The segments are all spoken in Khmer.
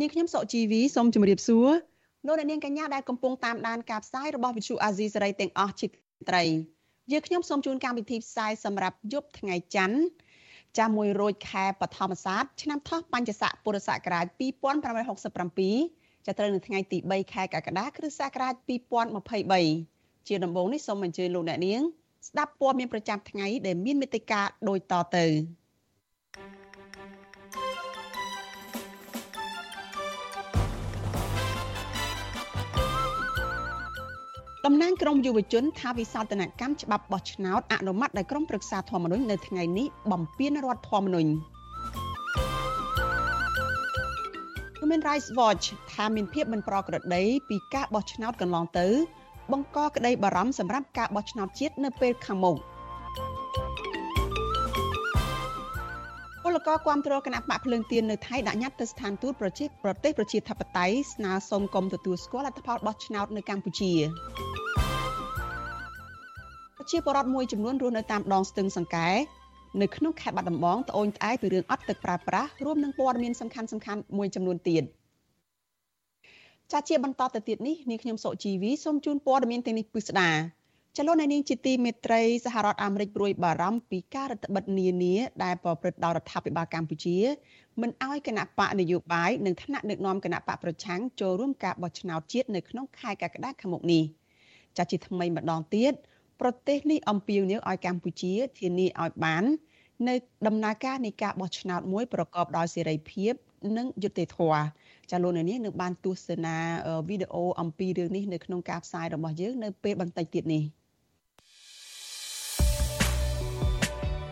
នាងខ្ញុំសុកជីវីសូមជម្រាបសួរលោកអ្នកនាងកញ្ញាដែលកំពុងតាមដានការផ្សាយរបស់ Vuthu Azizi Serai ទាំងអស់ជាត្រីយើងខ្ញុំសូមជូនកម្មវិធីផ្សាយសម្រាប់យប់ថ្ងៃច័ន្ទចាស់មួយរោចខែបឋមសាទឆ្នាំថោះបញ្ញស័កពុរសករាជ2567ចាប់ត្រូវនៅថ្ងៃទី3ខែកក្កដាគ្រិស្តសករាជ2023ជាដំបូងនេះសូមអញ្ជើញលោកអ្នកនាងស្ដាប់ព័ត៌មានប្រចាំថ្ងៃដែលមានមេត្តាដូចតទៅ តំណាងក្រមយុវជនថាវិសោធនកម្មច្បាប់បោះឆ្នោតអនុម័តដោយក្រមប្រឹក្សាធម្មនុញ្ញនៅថ្ងៃនេះបំពេញរដ្ឋធម្មនុញ្ញ Human Rights Watch ថាមានភាពមិនប្រក្រតីពីការបោះឆ្នោតកន្លងទៅ បង្កក្តីបារម្ភសម្រាប់ការបោះឆ្នោតជាតិនៅពេលខាងមុខ ពលករគ្រប់គ្រងគណៈបកភ្លើងទៀននៅថៃដាក់ញត្តិទៅស្ថានទូតប្រជាប្រទេសប្រជាធិបតេយ្យស្នើសុំគុំទទួលស្គាល់លទ្ធផលបោះឆ្នោតនៅកម្ពុជាប្រជាពលរដ្ឋមួយចំនួនរស់នៅតាមដងស្ទឹងសង្កែនៅក្នុងខេត្តបាត់ដំបងត្អូញត្អែពីរឿងអត់ទឹកប្រើប្រាស់រួមនឹងព័ត៌មានសំខាន់សំខាន់មួយចំនួនទៀតចាជាបន្តទៅទៀតនេះនាងខ្ញុំសុជីវីសូមជូនព័ត៌មានទាំងនេះពិស្ដា ចលនានាងជាទីមេត្រីសហរដ្ឋអាមេរិកព្រួយបារម្ភពីការរដ្ឋបិទនានាដែលប្រព្រឹត្តដោយរដ្ឋាភិបាលកម្ពុជាមិនអោយគណៈបកនយោបាយនិងថ្នាក់ដឹកនាំគណៈបកប្រឆាំងចូលរួមការបោះឆ្នោតជាតិនៅក្នុងខែកក្កដាខាងមុខនេះចាជាថ្មីម្ដងទៀតប្រទេសនេះអំពាវនាវឲ្យកម្ពុជាធានាឲ្យបាននៅដំណើរការនៃការបោះឆ្នោតមួយប្រកបដោយសេរីភាពនិងយុត្តិធម៌ចាលោកនាងនឹងបានទស្សនាវីដេអូអំពីរឿងនេះនៅក្នុងការផ្សាយរបស់យើងនៅពេលបន្តិចទៀតនេះ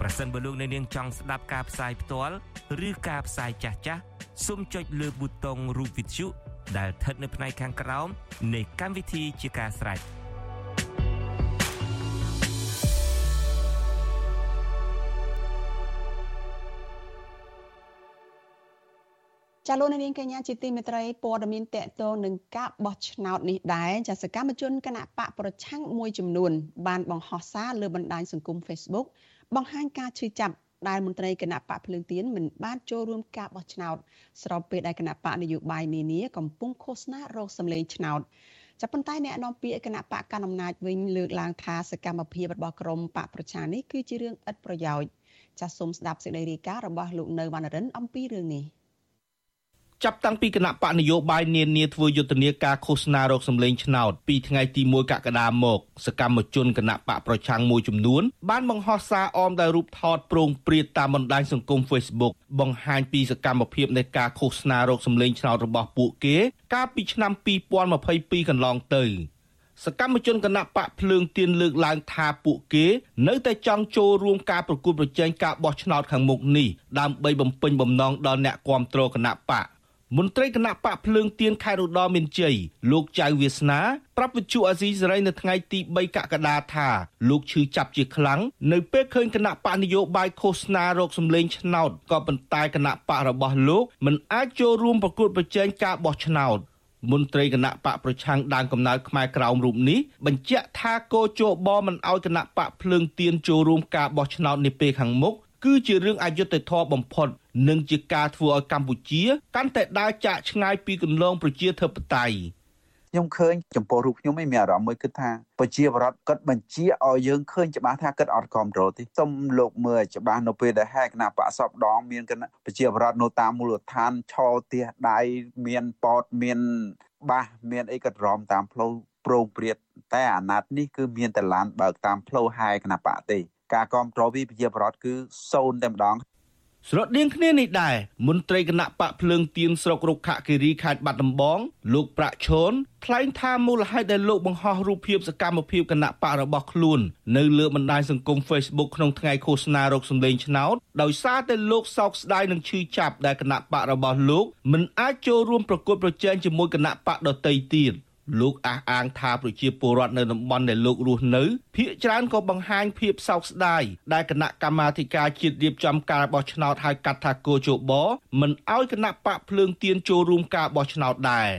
ប្រសិនបើលោកអ្នកនាងចង់ស្ដាប់ការផ្សាយផ្ទាល់ឬការផ្សាយចាស់ចាស់សូមចុចលើប៊ូតុងរូប Vithu ដែលស្ថិតនៅផ្នែកខាងក្រោមនៃកម្មវិធីជាការស្រេច។ចាលោកនាងកញ្ញាជាទីមេត្រីព័ត៌មានតកតងនឹងការបោះឆ្នោតនេះដែរចាសកម្មជនគណៈបកប្រឆាំងមួយចំនួនបានបង្ហោះសារលើបណ្ដាញសង្គម Facebook បង្ហាញការឈឺចាប់ដែលមន្ត្រីគណៈបកភ្លើងទៀនមិនបានចូលរួមការបោះឆ្នោតស្របពេលដែលគណៈបកនយោបាយនានាកំពុងឃោសនារកសម្លេងឆ្នោតចាប់ប៉ុន្តែអ្នកនាំពាក្យគណៈបកកណ្ដាលអំណាចវិញលើកឡើងថាសកម្មភាពរបស់ក្រមបកប្រឆាំងនេះគឺជារឿងឥតប្រយោជន៍ចាសសូមស្ដាប់សេចក្តីរាយការណ៍របស់លោកនៅវណ្ណរិនអំពីរឿងនេះ។ ចាប់តាំងពីគណៈបកនយោបាយនានាធ្វើយុទ្ធនាការឃោសនារោគសម្លេងឆ្នោតពីថ្ងៃទី1កក្កដាមក សកម្មជនគណៈបកប្រឆាំងមួយចំនួន បានបង្ហោះសារអមដោយរូបថតប្រងព្រាតតាមបណ្ដាញសង្គម Facebook បង្ហាញពីសកម្មភាពនៃការឃោសនារោគសម្លេងឆ្នោតរបស់ពួកគេ កាលពីឆ្នាំ2022កន្លងទៅសកម្មជនគណៈបកភ្លើងទៀនលើកឡើងថាពួកគេនៅតែចង់ចូលរួមការប្រគួតប្រជែងការបោះឆ្នោតខាងមុខនេះដើម្បីបំពេញបំណងដល់អ្នកគាំទ្រគណៈបក មន្ត្រីគណៈបកភ្លើងទៀនខេត្តឧត្តរមានជ័យលោកចៅវាសនាប្រាប់វិទ្យុអាស៊ីសេរីនៅថ្ងៃទី3កក្កដាថាលោកឈឺចាប់ជាខ្លាំងនៅពេលឃើញគណៈបកនយោបាយឃោសនារោគសម្លេងឆ្នោតក៏ប៉ុន្តែគណៈបករបស់លោកមិនអាចចូលរួមប្រកួតប្រជែងការបោះឆ្នោតមន្ត្រីគណៈបកប្រឆាំងដើមកំណើតខ្មែរក្រោមរូបនេះបញ្ជាក់ថាកោជបមិនអោយគណៈបកភ្លើងទៀនចូលរួមការបោះឆ្នោតនាពេលខាងមុខគឺជារឿងអយុត្តិធម៌បំផុត និងជាការធ្វើឲ្យកម្ពុជា កាន់តែដើរចាកឆ្ងាយពីគន្លងប្រជាធិបតេយ្យខ្ញុំឃើញចំពោះរូបខ្ញុំឯងមានអារម្មណ៍មួយគិតថាប្រជាបរតគាត់បញ្ជាឲ្យយើងឃើញច្បាស់ថាគាត់អត់គ្រប់គ្រងទេសូមលោកមើលច្បាស់នៅពេលដែលហែកណាបកសពដងមានគណៈប្រជាបរតនៅតាមមូលដ្ឋានឆោទះដៃមានប៉តមានបាសមានអីក៏រំតាមផ្លូវប្រងព្រាតតែអាណត្តិនេះគឺមានតែឡានបើកតាមផ្លូវហែគណៈបកទេការគ្រប់គ្រងពីប្រជាបរតគឺសូន្យតែម្ដង ស្រដៀងគ្នានេះដែរមន្ត្រីគណៈបកភ្លើងទៀនស្រុករុក្ខគិរីខេត្តបាត់ដំបងលោកប្រាក់ឈូនថ្លែងថាមូលហេតុដែលលោកបង្ហោះរូបភាពសកម្មភាពគណៈបករបស់ខ្លួននៅលើបណ្ដាញសង្គម Facebook ក្នុងថ្ងៃឃោសនារោគសម្លេងឆ្នោតដោយសារតែលោកសោកស្ដាយនឹងឈឺចាប់ដែលគណៈបករបស់លោកមិនអាចចូលរួមប្រកួតប្រជែងជាមួយគណៈបកដទៃទៀត។ លោកអះអាងថាប្រជាពលរដ្ឋនៅតំបន់ដែលលោករស់នៅភ ieck ច្រើនក៏បង្ហាញភាពសោកស្ដាយដែលគណៈកម្មាធិការជាតិរៀបចំការបោះឆ្នោតហៅកាត់ថាគោជបមិនអោយគណៈបកភ្លើងទៀនចូលរួមការបោះឆ្នោតដែរ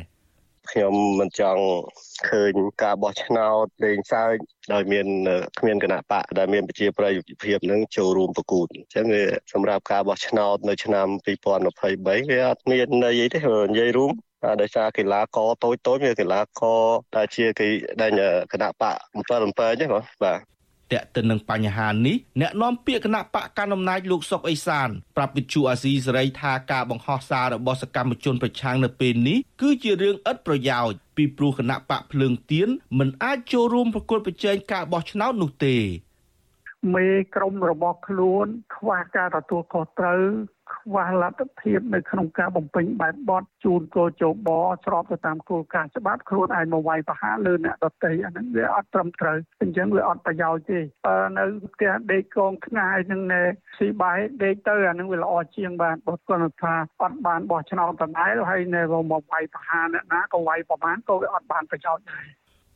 ខ្ញុំមិនចង់ឃើញការបោះឆ្នោតលេងសើចដោយមានគ្មានគណៈបកដែលមានប្រជាប្រិយភាពនឹងចូលរួមប្រគួតអញ្ចឹងវាសម្រាប់ការបោះឆ្នោតនៅឆ្នាំ2023វាអត់មានន័យអីទេនិយាយរួម ដោយសារកីឡាករតូចតូចមានកីឡាករដែលជាគេដែលគណៈបក7 7អញ្ចឹងបាទតកទៅនឹងបញ្ហានេះអ្នកនាំពាក្យគណៈបកកណ្ដាលអំណាចលោកសុកអេសានប្រាប់វិទ្យុអាស៊ីសេរីថាការបង្ហោះសាររបស់សកម្មជនប្រឆាំងនៅពេលនេះគឺជារឿងឥតប្រយោជន៍ពីព្រោះគណៈបកភ្លើងទៀនមិនអាចចូលរួមប្រគល់ប្រជែងការបោះឆ្នោតនោះទេមេក្រុមរបស់ខ្លួន ខ្វះការទទួលខុសត្រូវ ខ្វះលទ្ធភាពនៅក្នុងការបំពេញបែបបទជូនកោជបស្របទៅតាមគោលការណ៍ច្បាប់ខ្លួនឯងមកវាយប្រហារលើអ្នកដទៃអាហ្នឹងវាអត់ត្រឹមត្រូវអញ្ចឹងវាអត់ប្រយោជន៍ទេនៅផ្ទះដេកកងខ្ងាយហ្នឹងស៊ីបាយដេកទៅអាហ្នឹងវាល្អជាងបានបើគាត់ថាអត់បានបោះឆ្នោតដដែលហើយនៅមកវាយប្រហារអ្នកណាក៏វាយប្រមាណក៏វាអត់បានប្រយោជន៍ដែរ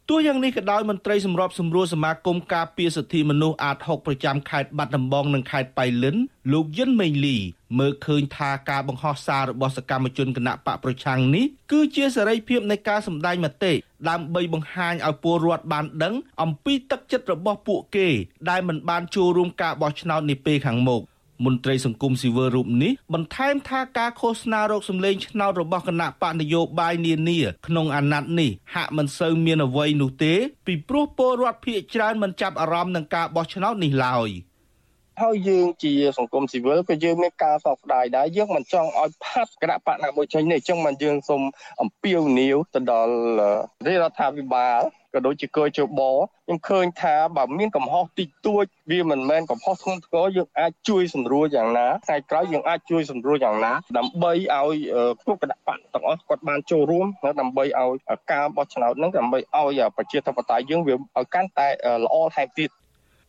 ទោះយ៉ាងនេះក៏ដោយមន្ត្រីសម្របសម្រួលសមាគមការពារសិទ្ធិមនុស្សអាត6ប្រចាំខេត្តបាត់ដំបងនិងខេត្តបៃលិនលោកយិនមេងលីមើលឃើញថាការបង្ហោះសាររបស់សកម្មជនគណៈបកប្រឆាំងនេះគឺជាសេរីភាពនៃការសម្ដែងមតិដើម្បីបង្ហាញឲ្យពលរដ្ឋបានដឹងអំពីទឹកចិត្តរបស់ពួកគេដែលមិនបានចូលរួមការបោះឆ្នោតនាពេលខាងមុខ មន្ត្រីសង្គមស៊ីវិលរូបនេះបន្ថែមថាការឃោសនារោគសម្លេងឆ្នោតរបស់គណៈបកនយោបាយនានាក្នុងអាណត្តិនេះហាក់មិនសូវមានអ្វីនោះទេ ពីព្រោះពលរដ្ឋភាគច្រើនមិនចាប់អារម្មណ៍នឹងការបោះឆ្នោតនេះឡើយហើយយើងជាសង្គមស៊ីវិលក៏យើងមានការសោកស្ដាយដែរយើងមិនចង់ឲ្យផាត់គណៈបកណាមួយចេញនេះអញ្ចឹងមិនយើងសូមអំពាវនាវទៅដល់រដ្ឋាភិបាល ក៏ដូចជាកោជបខ្ញុំឃើញថាបើមានកំហុសតិចតួចវាមិនមែនកំហុសធ្ងន់ធ្ងរយើងអាចជួយសម្រួលយ៉ាងណាថ្ងៃក្រោយយើងអាចជួយសម្រួលយ៉ាងណា ដើម្បីឲ្យគ្រប់គណៈបកទាំងអស់គាត់បានចូលរួមដើម្បីឲ្យការបោះឆ្នោតហ្នឹងដើម្បីឲ្យប្រជាធិបតេយ្យយើងវាឲ្យកាន់តែល្អថែមទៀត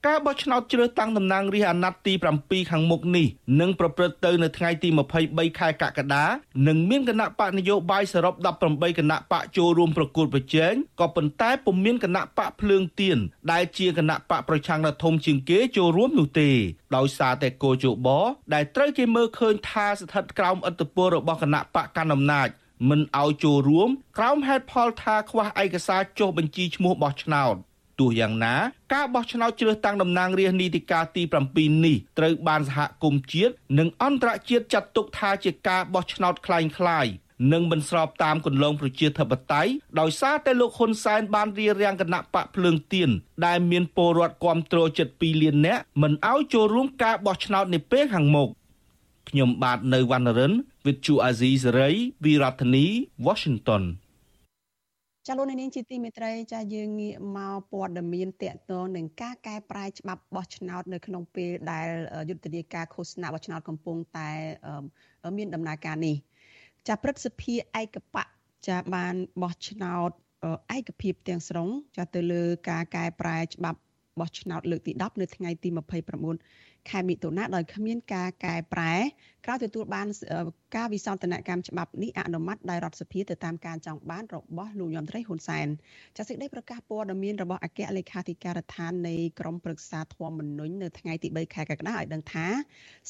ការបោះឆ្នោតជ្រើសតាំងតំណាងរាស្ត្រអាណត្តិទី7ខាងមុខនេះនឹងប្រព្រឹត្តទៅនៅថ្ងៃទី23ខែកក្កដានិងមានគណៈបកនយោបាយសរុប18គណៈបកចូលរួមប្រគល់ប្រជែងក៏ប៉ុន្តែពុំមានគណៈបកភ្លើងទៀនដែលជាគណៈបកប្រឆាំងដ៏ធំជាងគេចូលរួមនោះទេដោយសារតែគោជបដែលត្រូវគេមើលឃើញថាស្ថិតក្រោមឥទ្ធិពលរបស់គណៈបកកណ្ដាលអំណាចមិនឲ្យចូលរួមក្រោមហេតុផលថាខ្វះឯកសារចុះបញ្ជីឈ្មោះបោះឆ្នោត ទោះយ៉ាងណាការបោះឆ្នោតជ្រើសតាំងតំណាងរាស្ត្រនីតិកាលទី7នេះត្រូវបានសហគមន៍ជាតិនិងអន្តរជាតិចាត់ទុកថាជាការបោះឆ្នោតคล้ายៗនិងមិនស្របតាមគន្លងប្រជាធិបតេយ្យដោយសារតែលោកហ៊ុនសែនបានរៀបរៀងគណៈបកភ្លើងទៀនដែលមានពលរដ្ឋគាំទ្រជិត2លាននាក់មិនឲ្យចូលរួមការបោះឆ្នោតនាពេលខាងមុខខ្ញុំបាទនៅវណ្ណរិន With Chu Azizi Saray វិរដ្ឋានី Washington ចាលោកនាងជាទីមេត្រីចាយើងងាកមកព័ត៌មានតកតងនឹងការកែប្រែច្បាប់បោះឆ្នោតនៅក្នុងពេលដែលយុទ្ធនាការឃោសនាបោះឆ្នោតកំពុងតែមានដំណើរការនេះចាព្រឹទ្ធសភាឯកបៈចាបានបោះឆ្នោតឯកភាពទាំងស្រុងចាទៅលើការកែប្រែច្បាប់បោះឆ្នោតលើកទី10នៅថ្ងៃទី29ខែមិថុនាដោយគ្មានការកែប្រែ ក្រោយទទួលបានការវិសោធនកម្មច្បាប់នេះអនុម័តដោយរដ្ឋសភាទៅតាមការចង់បានរបស់លោកយមត្រីហ៊ុនសែនចាសសេចក្តីប្រកាសព័ត៌មានរបស់អគ្គលេខាធិការដ្ឋាននៃក្រមប្រឹក្សាធម្មនុញ្ញនៅថ្ងៃទី3ខែកក្កដាឲ្យដឹងថា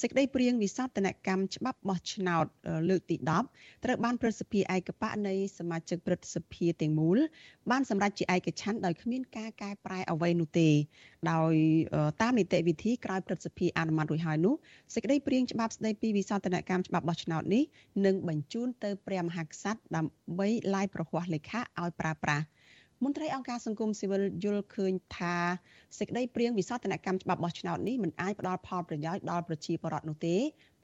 សេចក្តីព្រៀងវិសោធនកម្មច្បាប់បោះឆ្នោតលើកទី10ត្រូវបានព្រឹទ្ធសភាឯកបៈនៃសមាជិកព្រឹទ្ធសភាទាំងមូលបានសម្រេចជាឯកច្ឆន្ទដោយគ្មានការកែប្រែអ្វីនោះទេ ដោយតាមនីតិវិធីក្រោយព្រឹទ្ធសភាគេអនុម័តរួចហើយនោះសេចក្តីព្រាងច្បាប់ស្តីពីវិសោធនកម្មច្បាប់បោះឆ្នោតនេះនឹងបញ្ជូនទៅព្រះមហាក្សត្រដើម្បីឡាយប្រកាសលេខាឲ្យប្រើប្រាស់មន្ត្រីអង្គការសង្គមស៊ីវិលយល់ឃើញថាសេចក្តីព្រៀងវិសោធនកម្មច្បាប់បោះឆ្នោតនេះមិនអាចផ្ដល់ផលប្រយោជន៍ដល់ប្រជាពលរដ្ឋនោះទេ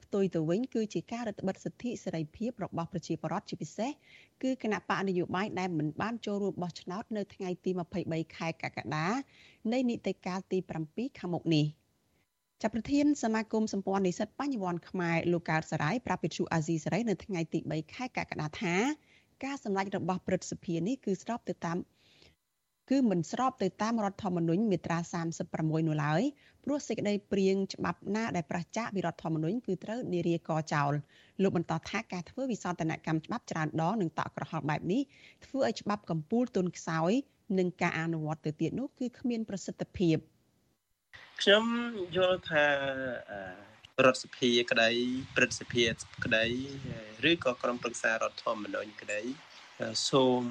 ផ្ទុយទៅវិញគឺជាការរឹតបន្តឹងសិទ្ធិសេរីភាពរបស់ប្រជាពលរដ្ឋជាពិសេសគឺគណៈបកនយោបាយដែលមិនបានចូលរួមបោះឆ្នោតនៅថ្ងៃទី23ខែកក្កដានៃនីតិកាលទី7ខាងមុខនេះ ចាប់ប្រធានសមាគមសម្ព័ន្ធនិស្សិតបញ្ញវន្តខ្មែរលោកកើតសរាយប្រាប់វិទ្យុអាស៊ីសេរីនៅថ្ងៃទី3ខែកក្កដាថាការសម្ដែងរបស់ព្រឹទ្ធសភានេះគឺស្របទៅតាមគឺមិនស្របទៅតាមរដ្ឋធម្មនុញ្ញមាត្រា36នោះឡើយព្រោះសេចក្តីព្រៀងច្បាប់ណាដែលប្រឆាចវិរដ្ឋធម្មនុញ្ញគឺត្រូវនិរាកចោលលោកបន្តថាការធ្វើវិសោធនកម្មច្បាប់ច្រើនដងនឹងតក់ក្រហល់បែបនេះធ្វើឲ្យច្បាប់កម្ពុជាទុនខ្សោយនិងការអនុវត្តទៅទៀតនោះគឺគ្មានប្រសិទ្ធភាព ខ្ញុំយល់ថារដ្ឋសភាក្តីព្រឹទ្ធសភាក្តីឬក៏ក្រុមប្រឹក្សារដ្ឋធម្មនុញ្ញក្តីសូម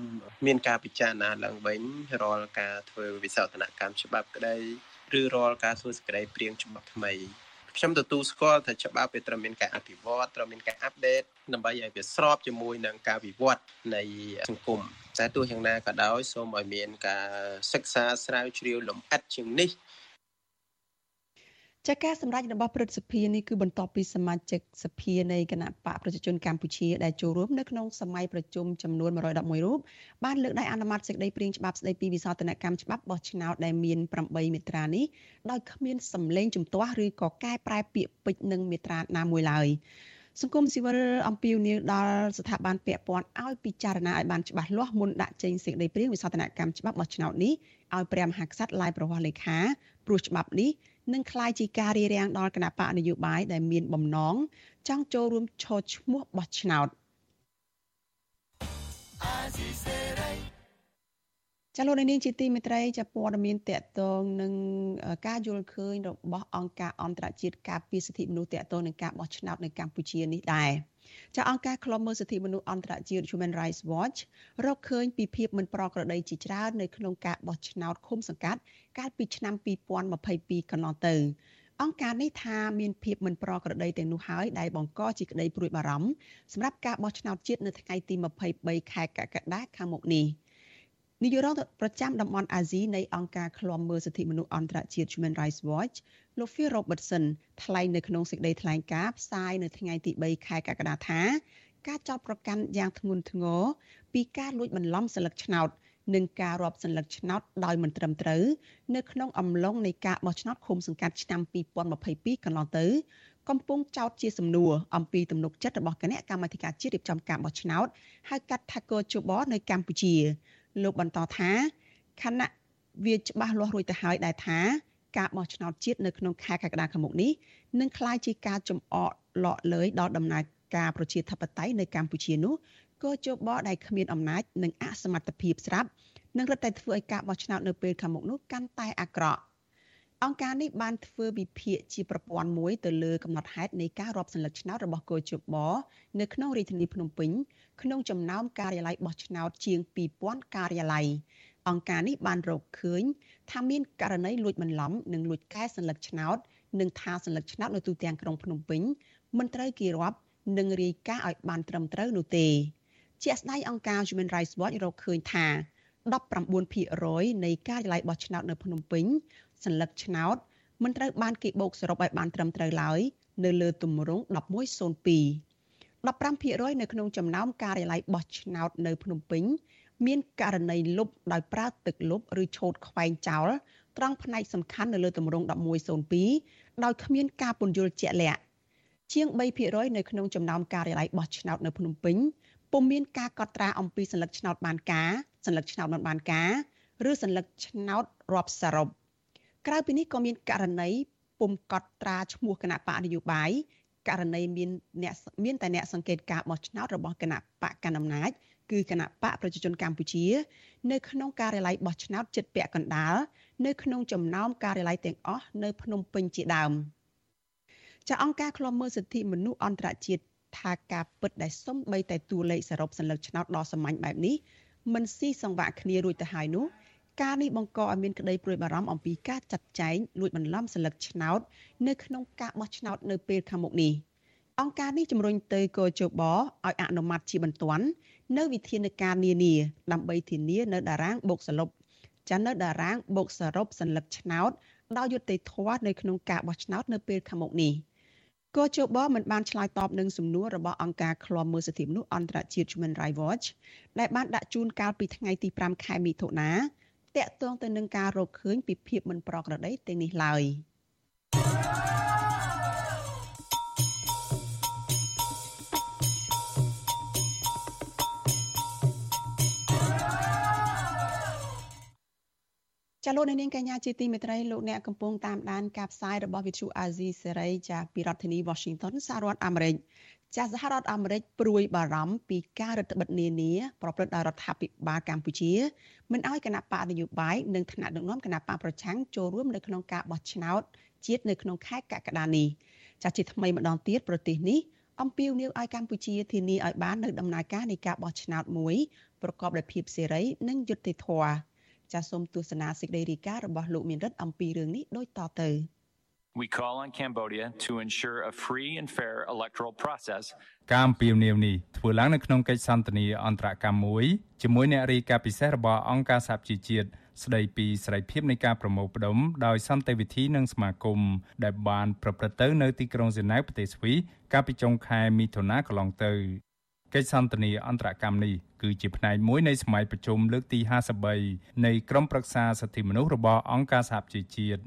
មានការពិចារណាឡើងវិញរាល់ការធ្វើវិសោធនកម្មច្បាប់ក្តីឬរាល់ការធ្វើសេចក្តីព្រៀងច្បាប់ថ្មីខ្ញុំទទួលស្គាល់ថាច្បាប់វាត្រូវមានការអភិវឌ្ឍត្រូវមានការអាប់ដេតដើម្បីឲ្យវាស្របជាមួយនឹងការវិវត្តនៃសង្គមតែទោះយ៉ាងណាក៏ដោយសូមឲ្យមានការសិក្សាស្រាវជ្រាវលម្អិតជាងនេះ ចាការសម្ដែងរបស់ព្រឹទ្ធសភានេះគឺបន្ទាប់ពីសមាជិកសភានៃគណៈបកប្រជាជនកម្ពុជាដែលចូលរួមនៅក្នុងសម័យប្រជុំចំនួន111រូបបានលើកដៃអនុម័តសេចក្តីព្រាងច្បាប់ស្តីពីវិសោធនកម្មច្បាប់បោះឆ្នោតដែលមាន8មាត្រានេះដោយគ្មានសម្លេងជំទាស់ឬក៏កែប្រែពាក្យពេចន៍នឹងមាត្រាណាមួយឡើយសង្គមស៊ីវិលអំពាវនាវដល់ស្ថាប័នពាក់ព័ន្ធឲ្យពិចារណាឲ្យបានច្បាស់លាស់មុនដាក់ចេញសេចក្តីព្រាងវិសោធនកម្មច្បាប់បោះឆ្នោតនេះឲ្យព្រះមហាក្សត្រឡាយប្រវាស់លេខាព្រោះច្បាប់នេះ នឹងคล้ายជាការរារាំងដល់គណៈបកនយោបាយដែលមានបំណងចង់ចូលរួមឈរឈ្មោះបោះឆ្នោតចលនានេះជាទីមេត្រីចាព័ត៌មានតកតងនឹងការយល់ឃើញរបស់អង្គការអន្តរជាតិការពារសិទ្ធិមនុស្សតកតងនឹងការបោះឆ្នោតនៅកម្ពុជានេះដែរ ចាអង្គការឃ្លាំមើលសិទ្ធិមនុស្សអន្តរជាតិ Human Rights Watch រកឃើញពីភាពមិនប្រក្រតីជាច្រើននៅក្នុងការបោះឆ្នោតឃុំសង្កាត់កាលពីឆ្នាំ2022កន្លងទៅអង្គការនេះថាមានភាពមិនប្រក្រតីទាំងនោះហើយដែលបង្កជាក្តីព្រួយបារម្ភសម្រាប់ការបោះឆ្នោតជាតិនៅថ្ងៃទី23ខែកក្កដាខាងមុខនេះ នាយករងប្រចាំតំបន់អាស៊ីនៃអង្គការឃ្លាំមើលសិទ្ធិមនុស្សអន្តរជាតិ Human Rights Watch លោក Phil Robertson ថ្លែងនៅក្នុងសេចក្តីថ្លែងការណ៍ផ្សាយនៅថ្ងៃទី3ខែកក្កដាថាការចោទប្រកាន់យ៉ាងធ្ងន់ធ្ងរពីការលួចបន្លំសិលឹកឆ្នោតនិងការរាប់សัญลักษณ์ឆ្នោតដោយមិនត្រឹមត្រូវនៅក្នុងអំឡុងនៃការបោះឆ្នោតឃុំសង្កាត់ឆ្នាំ2022កន្លងទៅកំពុងចោទជាសំណួរអំពីទំនុកចិត្តរបស់គណៈកម្មាធិការជាតិរៀបចំការបោះឆ្នោតហៅកាត់ថាកោជបនៅកម្ពុជា លោកបន្តថាខណៈវាច្បាស់លាស់រួចទៅហើយដែរថាការបោះឆ្នោតជាតិនៅក្នុងខែកក្កដាខាងមុខនេះនឹងក្លាយជាការចំអកលក់លើយដល់ដំណើរការប្រជាធិបតេយ្យនៅកម្ពុជានោះក៏ជបដែលគ្មានអំណាចនិងអសមត្ថភាពស្រាប់នឹងរឹតតែធ្វើឲ្យការបោះឆ្នោតនៅពេលខាងមុខនោះកាន់តែអាក្រក់ អង្គការនេះបានធ្វើវិភាគជាប្រព័ន្ធមួយទៅលើកំណត់ហេតុនៃការរាប់សន្លឹកឆ្នោតរបស់កោជបនៅក្នុងរាជធានីភ្នំពេញក្នុងចំណោមការិយាល័យបោះឆ្នោតជាង2000ការិយាល័យអង្គការនេះបានរកឃើញថាមានករណីលួចបន្លំនិងលួចកែសន្លឹកឆ្នោតនិងថាសន្លឹកឆ្នោតនៅទូទាំងក្រុងភ្នំពេញមិនត្រូវគេរាប់និងរាយការណ៍ឲ្យបានត្រឹមត្រូវនោះទេជាក់ស្ដែងអង្គការ Human Rights Watch រកឃើញថា19%នៃការិយាល័យបោះឆ្នោតនៅភ្នំពេញ សัญลักษณ์ឆ្នោតមិនត្រូវបានគេបូកសរុបឲ្យបានត្រឹមត្រូវឡើយនៅលើទម្រង់1102 15%នៅក្នុងចំណោមការិយាល័យបោះឆ្នោតនៅភ្នំពេញមានករណីលុបដោយប្រើទឹកលុបឬឆូតខ្វែងចោលត្រង់ផ្នែកសំខាន់នៅលើទម្រង់1102ដោយគ្មានការពន្យល់ជាក់លាក់ជាង3%នៅក្នុងចំណោមការិយាល័យបោះឆ្នោតនៅភ្នំពេញពុំមានការកត់ត្រាអំពីសัญลักษณ์ឆ្នោតបានការសัญลักษณ์ឆ្នោតមិនបានការឬសัญลักษณ์ឆ្នោតរាប់សរុប ក្រៅពីនេះក៏មានករណីពុំកត់ត្រាឈ្មោះគណៈបកនយោបាយករណីមានអ្នកមានតែអ្នកសង្កេតការបោះឆ្នោតរបស់គណៈបកកណ្ដាលអំណាចគឺគណៈបកប្រជាជនកម្ពុជា នៅក្នុងការិយាល័យបោះឆ្នោតចិត្តពាក់កណ្ដាលនៅក្នុងចំណោមការិយាល័យទាំងអស់នៅភ្នំពេញជាដើមចាអង្គការឃ្លាំមើលសិទ្ធិមនុស្សអន្តរជាតិថាការពិតដែលសំបីតែតួលេខសរុបសញ្ញាឆ្នោតដ៏សាមញ្ញបែបនេះមិនស៊ីសង្វាក់គ្នារួចទៅហើយនោះ ការនេះបង្កឲ្យមានក្តីព្រួយបារម្ភអំពីការចាត់ចែងលួចបន្លំសិលឹកឆ្នោត នៅក្នុងការបោះឆ្នោតនៅពេលខាងមុខនេះអង្គការនេះជំរុញទៅកោជបឲ្យអនុម័តជាបន្ទាន់នៅវិធានការនានាដើម្បីធានានៅតារាងបូកសរុបចានៅតារាងបូកសរុបសញ្ញាឆ្នោតដោយយុត្តិធម៌នៅក្នុងការបោះឆ្នោតនៅពេលខាងមុខនេះកោជបមិនបានឆ្លើយតបនឹងសំណួររបស់អង្គការឃ្លាំមើលសិទ្ធិមនុស្សអន្តរជាតិ Human Rights Watch ដែលបានដាក់ជូនកាលពីថ្ងៃទី5ខែមិថុនា តាក់ទងទៅនឹងការរកឃើញពីភាពមិនប្រក្រតីទាំងនេះឡើយ។ចាលោកនាងកញ្ញាជាទីមេត្រីលោកអ្នកកំពុងតាមដានការផ្សាយរបស់វិទ្យុអាស៊ីសេរីចាពីរដ្ឋធានី Washington សហរដ្ឋអាមេរិក ចាសហរដ្ឋអាមេរិកព្រួយបារម្ភពីការរដ្ឋបិទនានាប្រព្រឹត្តដោយរដ្ឋាភិបាលកម្ពុជាមិនអោយគណៈបកនយោបាយនិងថ្នាក់ដឹកនាំគណៈបកប្រឆាំងចូលរួមនៅក្នុងការបោះឆ្នោតជាតិនៅក្នុងខែកក្កដានេះចាជាថ្មីម្ដងទៀតប្រទេសនេះអំពាវនាវឲ្យកម្ពុជាធានាឲ្យបាននៅដំណើរការនៃការបោះឆ្នោតមួយប្រកបដោយភាពសេរីនិងយុត្តិធម៌ចាសសូមទស្សនាសេចក្តីរាយការណ៍របស់លោកមានរិទ្ធអំពីរឿងនេះដូចតទៅ We call on Cambodia to ensure a free and fair electoral process ការអំពាវនាវនេះធ្វើឡើងនៅក្នុងកិច្ចសន្ទនាអន្តរកម្មមួយជាមួយអ្នករាយការណ៍ពិសេសរបស់អង្គការសហជីវជាតិស្ដីពីសេរីភាពនៃការប្រមូលផ្ដុំដោយសន្តិវិធីនិងសមាគមដែលបានប្រព្រឹត្តទៅនៅទីក្រុងហ្សឺណែវប្រទេសស្វីសកាលពីចុងខែមិថុនាកន្លងទៅកិច្ចសន្ទនាអន្តរកម្មនេះគឺជាផ្នែកមួយនៃសម័យប្រជុំលើកទី53នៃក្រុមប្រឹក្សាសិទ្ធិមនុស្សរបស់អង្គការសហប្រជាជាតិ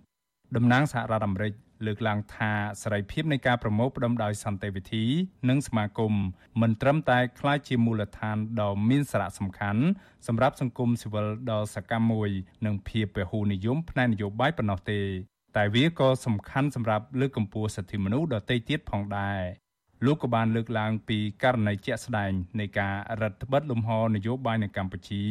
តំណាងសហរដ្ឋអាមេរិកលើកឡើងថាសេរីភាពនៃការប្រមូលផ្ដុំដោយសន្តិវិធី និងសមាគមមិនត្រឹមតែក្លាយជាមូលដ្ឋានដ៏មានសារៈសំខាន់សម្រាប់សង្គមស៊ីវិលដ៏សកម្មមួយ និងភាពពហុនិយមផ្នែកនយោបាយប៉ុណ្ណោះទេ តែវាក៏សំខាន់សម្រាប់លើកកម្ពស់សិទ្ធិមនុស្សដទៃទៀតផងដែរ លោកក៏បានលើកឡើងពីករណីជាក់ស្ដែងនៃការរដ្ឋបិទលំហនយោបាយនៅកម្ពុជា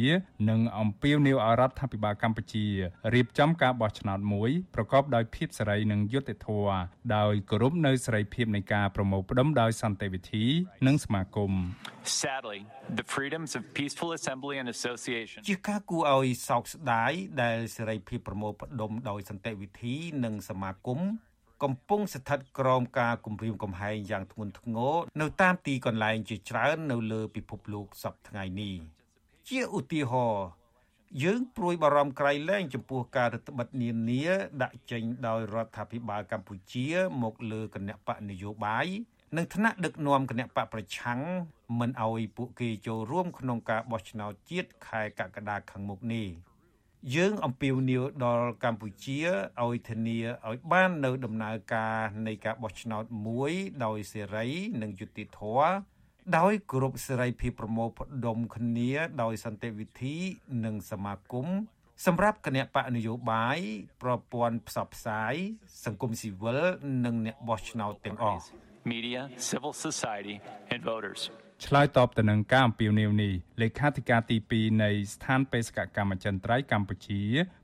និងអំពាវនាវឲ្យរដ្ឋាភិបាលកម្ពុជារៀបចំការបោះឆ្នោតមួយប្រកបដោយភាពសេរីនិងយុត្តិធម៌ដោយគោរពនៅសេរីភាពនៃការប្រមូលផ្តុំដោយសន្តិវិធី និងសមាគម Sadly the freedoms of peaceful assembly and association ជាការគួរឲ្យសោកស្ដាយដែលសេរីភាពប្រមូលផ្តុំដោយសន្តិវិធី និងសមាគម កំពុងស្ថិតក្រោមការគំរាមកំហែងយ៉ាងធ្ងន់ធ្ងរនៅតាមទីកន្លែងជាច្រើននៅលើពិភពលោកសប្តាហ៍ថ្ងៃនេះជាឧទាហរណ៍យើងព្រួយបារម្ភក្រៃលែងចំពោះការរដ្ឋបិទនានាដាក់ចេញដោយរដ្ឋាភិបាលកម្ពុជាមកលើគណៈបកនយោបាយនិងថ្នាក់ដឹកនាំគណៈបកប្រឆាំងមិនអោយពួកគេចូលរួមក្នុងការបោះឆ្នោតជាតិខែកក្កដាខាងមុខនេះ យើងអំពាវនាវដល់កម្ពុជាឲ្យធានាឲ្យបាននៅដំណើរការនៃការបោះឆ្នោតមួយដោយសេរីនិងយុត្តិធម៌ដោយគោរពសេរីភាពប្រមូលផ្ដុំគ្នាដោយសន្តិវិធីនិងសមាគមសម្រាប់គណៈបកនយោបាយប្រព័ន្ធផ្សព្វផ្សាយសង្គមស៊ីវិលនិងអ្នកបោះឆ្នោតទាំងអស់ media civil society and voters ឆ្លើយតបទៅនឹងការអំពាវនាវនេះលេខាធិការទី2នៃស្ថានបេសកកម្មអចិន្ត្រៃយ៍កម្ពុជា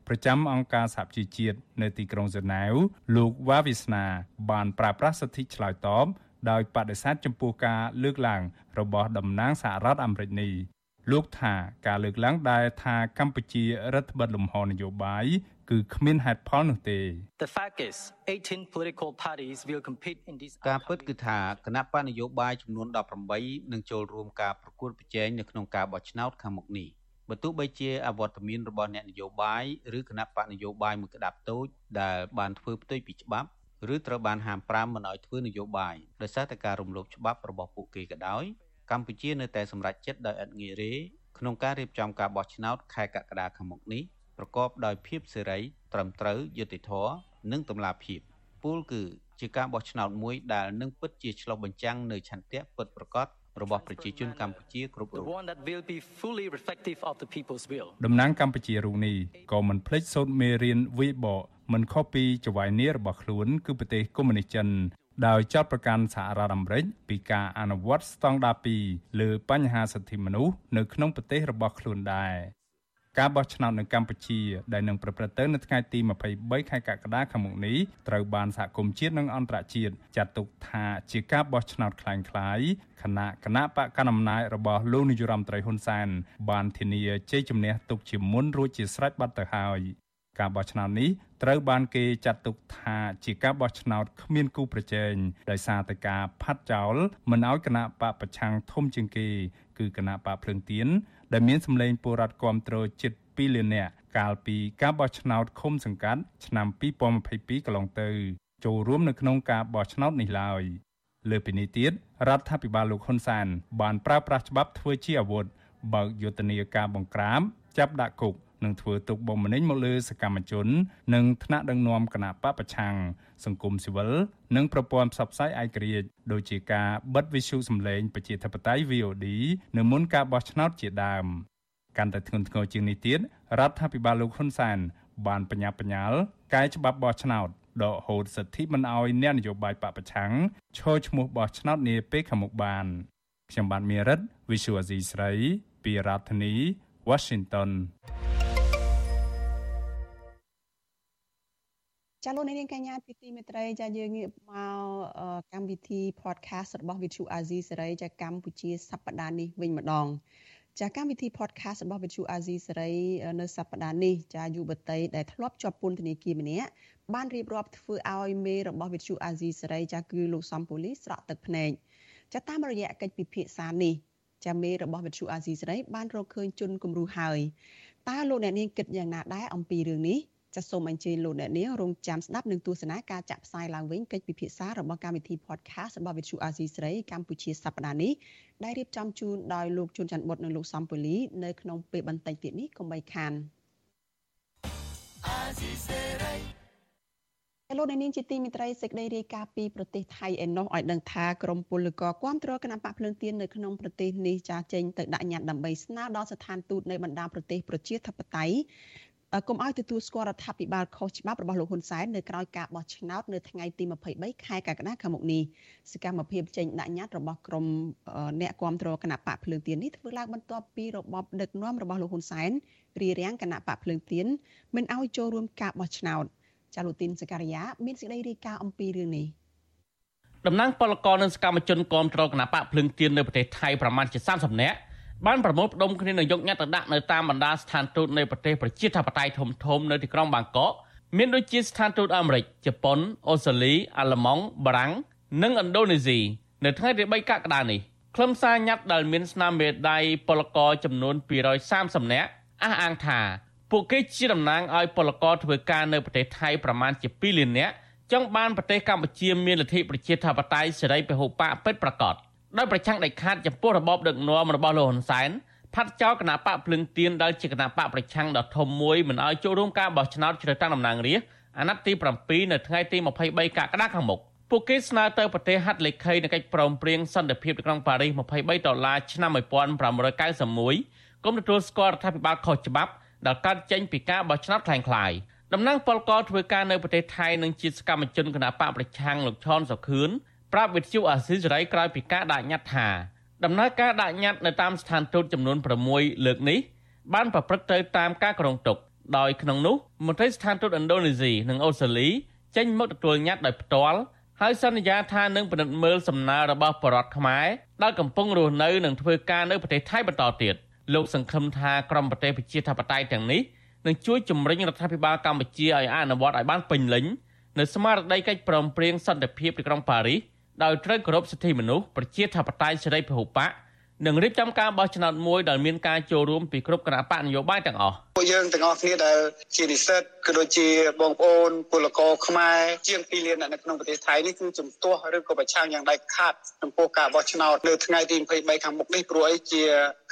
ប្រចាំអង្គការសហជីវជាតិនៅទីក្រុងហ្សឺណែវលោកវ៉ាវីស្នាបានប្រើប្រាស់សិទ្ធិឆ្លើយតបដោយបដិសេធចំពោះការលើកឡើងរបស់តំណាងសហរដ្ឋអាមេរិកនេះលោកថាការលើកឡើងដែលថាកម្ពុជារដ្ឋបិទលំហនយោបាយ គឺគ្មានហេតុផលនោះទេ The fact is 18 political parties will compete in this ការពិតគឺថាគណៈបកនយោបាយចំនួន18នឹងចូលរួមការប្រកួតប្រជែងនៅក្នុងការបោះឆ្នោតខាងមុខនេះបើទោះបីជាអវត្តមានរបស់អ្នកនយោបាយឬគណៈបកនយោបាយមួយក្តាប់តូចដែលបានធ្វើផ្ទុយពីច្បាប់ឬត្រូវបានហាមប្រាមមិនឲ្យធ្វើនយោបាយដោយសារតែការរំលោភច្បាប់របស់ពួកគេក៏ដោយកម្ពុជានៅតែសម្រេចចិត្តដោយឥតងាយរេក្នុងការរៀបចំការបោះឆ្នោតខែកក្កដាខាងមុខនេះ ប្រកបដោយភាពសេរី ត្រឹមត្រូវយុត្តិធម៌និងតម្លាភាពពូលគឺជាការបោះឆ្នោតមួយដែលនឹងពិតជាឆ្លុះបញ្ចាំងនៅឆន្ទៈពិតប្រាកដរបស់ប្រជាជនកម្ពុជាគ្រប់រូបតំណាងកម្ពុជារូបនេះក៏មិនភ្លេចសូត្រមេរៀនវិបកមិនខុសពីចៅហ្វាយនីរបស់ខ្លួនគឺប្រទេសកុម្មុយនីសចិនដោយចាត់ប្រកាន់សហរដ្ឋអាមេរិកពីការអនុវត្តស្តង់ដារ2លើបញ្ហាសិទ្ធិមនុស្សនៅក្នុងប្រទេសរបស់ខ្លួនដែរ ការបោះឆ្នោតនៅកម្ពុជាដែលនឹងប្រព្រឹត្តទៅនៅថ្ងៃទី23ខែកក្កដាខាងមុខនេះត្រូវបានសហគមន៍ជាតិនិងអន្តរជាតិចាត់ទុកថាជាការបោះឆ្នោតคล้ายៗខណៈគណៈបកកណ្ដាលអំណាចរបស់លោកនាយរដ្ឋមន្ត្រីហ៊ុនសែនបានធានាជ័យជំនះទុកជាមុនរួចជាស្រេចបាត់ទៅហើយការបោះឆ្នោតនេះត្រូវបានគេចាត់ទុកថាជាការបោះឆ្នោតគ្មានគូប្រជែងដោយសារតែការផាត់ចោលមិនឲ្យគណៈបកប្រឆាំងធំជាងគេ គឺគណៈបកភ្លើងទៀនដែលមានសម្លេងពលរដ្ឋគ្រប់គ្រងជិត2លាននាក់កាលពីការបោះឆ្នោតឃុំសង្កាត់ឆ្នាំ2022កន្លងទៅ ចូលរួមនៅក្នុងការបោះឆ្នោតនេះឡើយលើពីនេះទៀតរដ្ឋាភិបាលលោកហ៊ុនសែនបានប្រើប្រាស់ច្បាប់ធ្វើជាអាវុធបើកយុទ្ធនាការបង្ក្រាបចាប់ដាក់គុកនិងធ្វើទុកបុកម្នេញមកលើសកម្មជន និងថ្នាក់ដឹកនាំគណៈបពប្រឆាំង សង្គមស៊ីវិលនិងប្រព័ន្ធផ្សព្វផ្សាយឯករាជ្យដូចជាការបិទវិទ្យុសម្លេងប្រជាធិបតេយ្យ VOD នៅមុនការបោះឆ្នោតជាដើមកាន់តែធ្ងន់ធ្ងរជាងនេះទៀតរដ្ឋាភិបាលលោកហ៊ុនសែនបានបញ្ញាបញ្ញាលកែច្បាប់បោះឆ្នោតដកហូតសិទ្ធិមិនអោយអ្នកនយោបាយបពប្រឆាំងឈរឈ្មោះបោះឆ្នោតនាពេលខាងមុខបានខ្ញុំបាទមេរិត Visual Asia ស្រី ពីរដ្ឋធានី Washington ចាលោកនាងកញ្ញាទីទីមេត្រីចាយើងងាកមកកម្មវិធី podcast របស់ Vithu Azizi សេរីចាកម្ពុជាសប្តាហ៍នេះវិញម្ដងចាកម្មវិធី podcast របស់ Vithu Azizi សេរីនៅសប្តាហ៍នេះចាយុវតីដែលធ្លាប់ជាប់ពន្ធនាគារម្នាក់បានរៀបរាប់ធ្វើឲ្យមេរបស់ Vithu Azizi សេរីចាគឺលោកសំពូលីស្រក់ទឹកភ្នែកចាតាមរយៈកិច្ចពិភាក្សានេះចាមេរបស់ Vithu Azizi សេរីបានរកឃើញជនគំរូហើយតើលោកអ្នកនាងគិតយ៉ាងណាដែរអំពីរឿងនេះ ចាសសូមអញ្ជើញលោកអ្នកនាងរងចាំស្ដាប់និងទស្សនាការចាក់ផ្សាយឡើងវិញកិច្ចពិភាក្សារបស់កម្មវិធី podcast របស់ Vithu Azizi ស្រីកម្ពុជាសប្តាហ៍នេះដែលរៀបចំជូនដោយលោកជួនច័ន្ទបុតនិងលោកសំពូលីនៅក្នុងពេលបន្តិចទៀតនេះកុំបីខាន Azizi ស្រីលោកនាងជាទីមិត្តរីសេចក្តីរាយការណ៍ពីប្រទេសថៃឯណោះឲ្យដឹងថាក្រមពលករគាំទ្រគណៈបកភ្លើងទៀននៅក្នុងប្រទេសនេះចាចេញទៅដាក់ញត្តិដើម្បីស្នើដល់ស្ថានទូតនៃបណ្ដាប្រទេសប្រជាធិបតេយ្យ កុំឲ្យទទួលស្គាល់រដ្ឋាភិបាលខុសច្បាប់របស់លោកហ៊ុនសែននៅក្រៅការបោះឆ្នោតនៅថ្ងៃទី23ខែកក្កដាខាងមុខនេះសកម្មភាពចេញដាក់ញត្តិរបស់ក្រមអ្នកគាំទ្រគណៈបកភ្លើងទៀននេះធ្វើឡើងបន្ទាប់ពីរបបដឹកនាំរបស់លោកហ៊ុនសែនរារាំងគណៈបកភ្លើងទៀនមិនឲ្យចូលរួមការបោះឆ្នោតចាលូទីនសការីយ៉ាមានសេចក្តីរាយការណ៍អំពីរឿងនេះតំណាងពលករនិងសកម្មជនគាំទ្រគណៈបកភ្លើងទៀននៅប្រទេសថៃប្រមាណជា30នាក់ បានប្រមូលផ្ដុំគ្នានឹងយកញត្តិទៅដាក់នៅតាមបណ្ដាស្ថានទូតនៃប្រទេសប្រជាធិបតេយ្យធំៗនៅទីក្រុងបាងកកមានដូចជាស្ថានទូតអាមេរិកជប៉ុនអូស្ត្រាលីអាល្លឺម៉ង់បារាំងនិងឥណ្ឌូនេស៊ីនៅថ្ងៃទី3កក្កដានេះខ្លឹមសារញត្តិដែលមានស្នាមមេដៃពលករចំនួន230នាក់អះអាងថាពួកគេជាតំណាងឲ្យពលករធ្វើការនៅប្រទេសថៃប្រមាណជា2លាននាក់ចង់បានប្រទេសកម្ពុជាមានលទ្ធិប្រជាធិបតេយ្យសេរីពហុបកពិតប្រាកដ។ ដោយប្រឆាំងដាច់ខាតចំពោះរបបដឹកនាំរបស់លោកហ៊ុនសែនផាត់ចោលគណៈបកភ្លឹងទៀនដែលជាគណៈបកប្រឆាំងដ៏ធំមួយមិនឲ្យចូលរួមការបោះឆ្នោតជ្រើសតាំងតំណាងរាស្ត្រអាណត្តិទី7នៅថ្ងៃទី23កក្កដាខាងមុខពួកគេស្នើទៅប្រទេសហត្ថលេខីនៃកិច្ចព្រមព្រៀងសន្តិភាពនៅក្នុងប៉ារីស23ដុល្លារឆ្នាំ1991កុំទទួលស្គាល់រដ្ឋាភិបាលខុសច្បាប់ដែលកាត់ចេញពីការបោះឆ្នោតខ្លាំងខ្លាយតំណាងពលករធ្វើការនៅប្រទេសថៃនិងជាសកម្មជនគណបកប្រឆាំងលោកឈុនសុខឿន ប្រាប់វិទ្យុអាស៊ីសេរីក្រោយពីការដាក់ញត្តិថាដំណើរការដាក់ញត្តិនៅតាមស្ថានទូតចំនួន6លើកនេះបានប្រព្រឹត្តទៅតាមការក្រងទុកដោយក្នុងនោះមន្ត្រីស្ថានទូតឥណ្ឌូនេស៊ីនិងអូស្ត្រាលីចេញមកទទួលញត្តិដោយផ្ទាល់ហើយសន្យាថានឹងពិនិត្យមើលសំណើរបស់បរដ្ឋខ្មែរដែលកំពុងរស់នៅនិងធ្វើការនៅប្រទេសថៃបន្តទៀតលោកសង្ឃឹមថាក្រមប្រទេសប្រជាធិបតេយ្យទាំងនេះនឹងជួយជំរុញរដ្ឋាភិបាលកម្ពុជាឲ្យអនុវត្តឲ្យបានពេញលេញនៅស្មារតីកិច្ចព្រមព្រៀងសន្តិភាពទីក្រុងប៉ារីស ដោយត្រូវគោរពសិទ្ធិមនុស្សប្រជាធិបតេយ្យសេរីពហុបក និងរៀបចំការបោះឆ្នោតមួយដែលមានការចូលរួមពីគ្រប់គណៈបកនយោបាយទាំងអស់ពួកយើងទាំងអស់គ្នាដែលជានិស្សិតក៏ដូចជាបងប្អូនពលករខ្មែរជាង2លានអ្នកនៅក្នុងប្រទេសថៃនេះគឺជំទាស់ឬក៏ប្រឆាំងយ៉ាងដាច់ខាតចំពោះការបោះឆ្នោតនៅថ្ងៃទី23ខាងមុខនេះព្រោះអីជា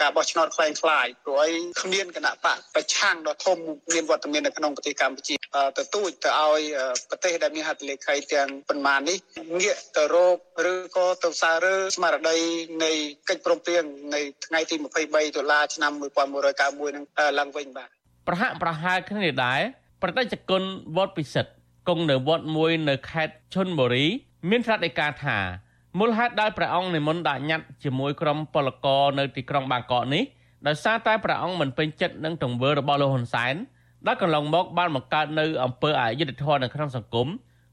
ការបោះឆ្នោតខ្លាំងខ្លាយព្រោះអីគ្មានគណៈបកប្រឆាំងដ៏ធំមានវត្តមាននៅក្នុងប្រទេសកម្ពុជាទៅទូចទៅឲ្យប្រទេសដែលមានហត្ថលេខីទាំងប៉ុន្មាននេះងាកទៅរកឬក៏ទៅសាររើស្មារតីនៃកិច្ចព្រមព្រៀងនៅថ្ងៃទី23ដុល្លារឆ្នាំ1991នឹងឡើងវិញបាទប្រហាក់ប្រហែលគ្នាដែរប្រតិជនគុណវត្តពិសិដ្ឋគង់នៅវត្តមួយនៅខេត្តឈុនបុរី មានត្រាត់ឯកាថាមូលហេតុដែលព្រះអង្គនិមន្តដាក់ញត្តិជាមួយក្រុមពលករនៅទីក្រុងបាងកកនេះដោយសារតែព្រះអង្គមិនពេញចិត្តនឹងទង្វើរបស់លោកហ៊ុនសែនដែលកន្លងមកបានបង្កើតនៅអំពើអយុត្តិធម៌នៅក្នុងសង្គម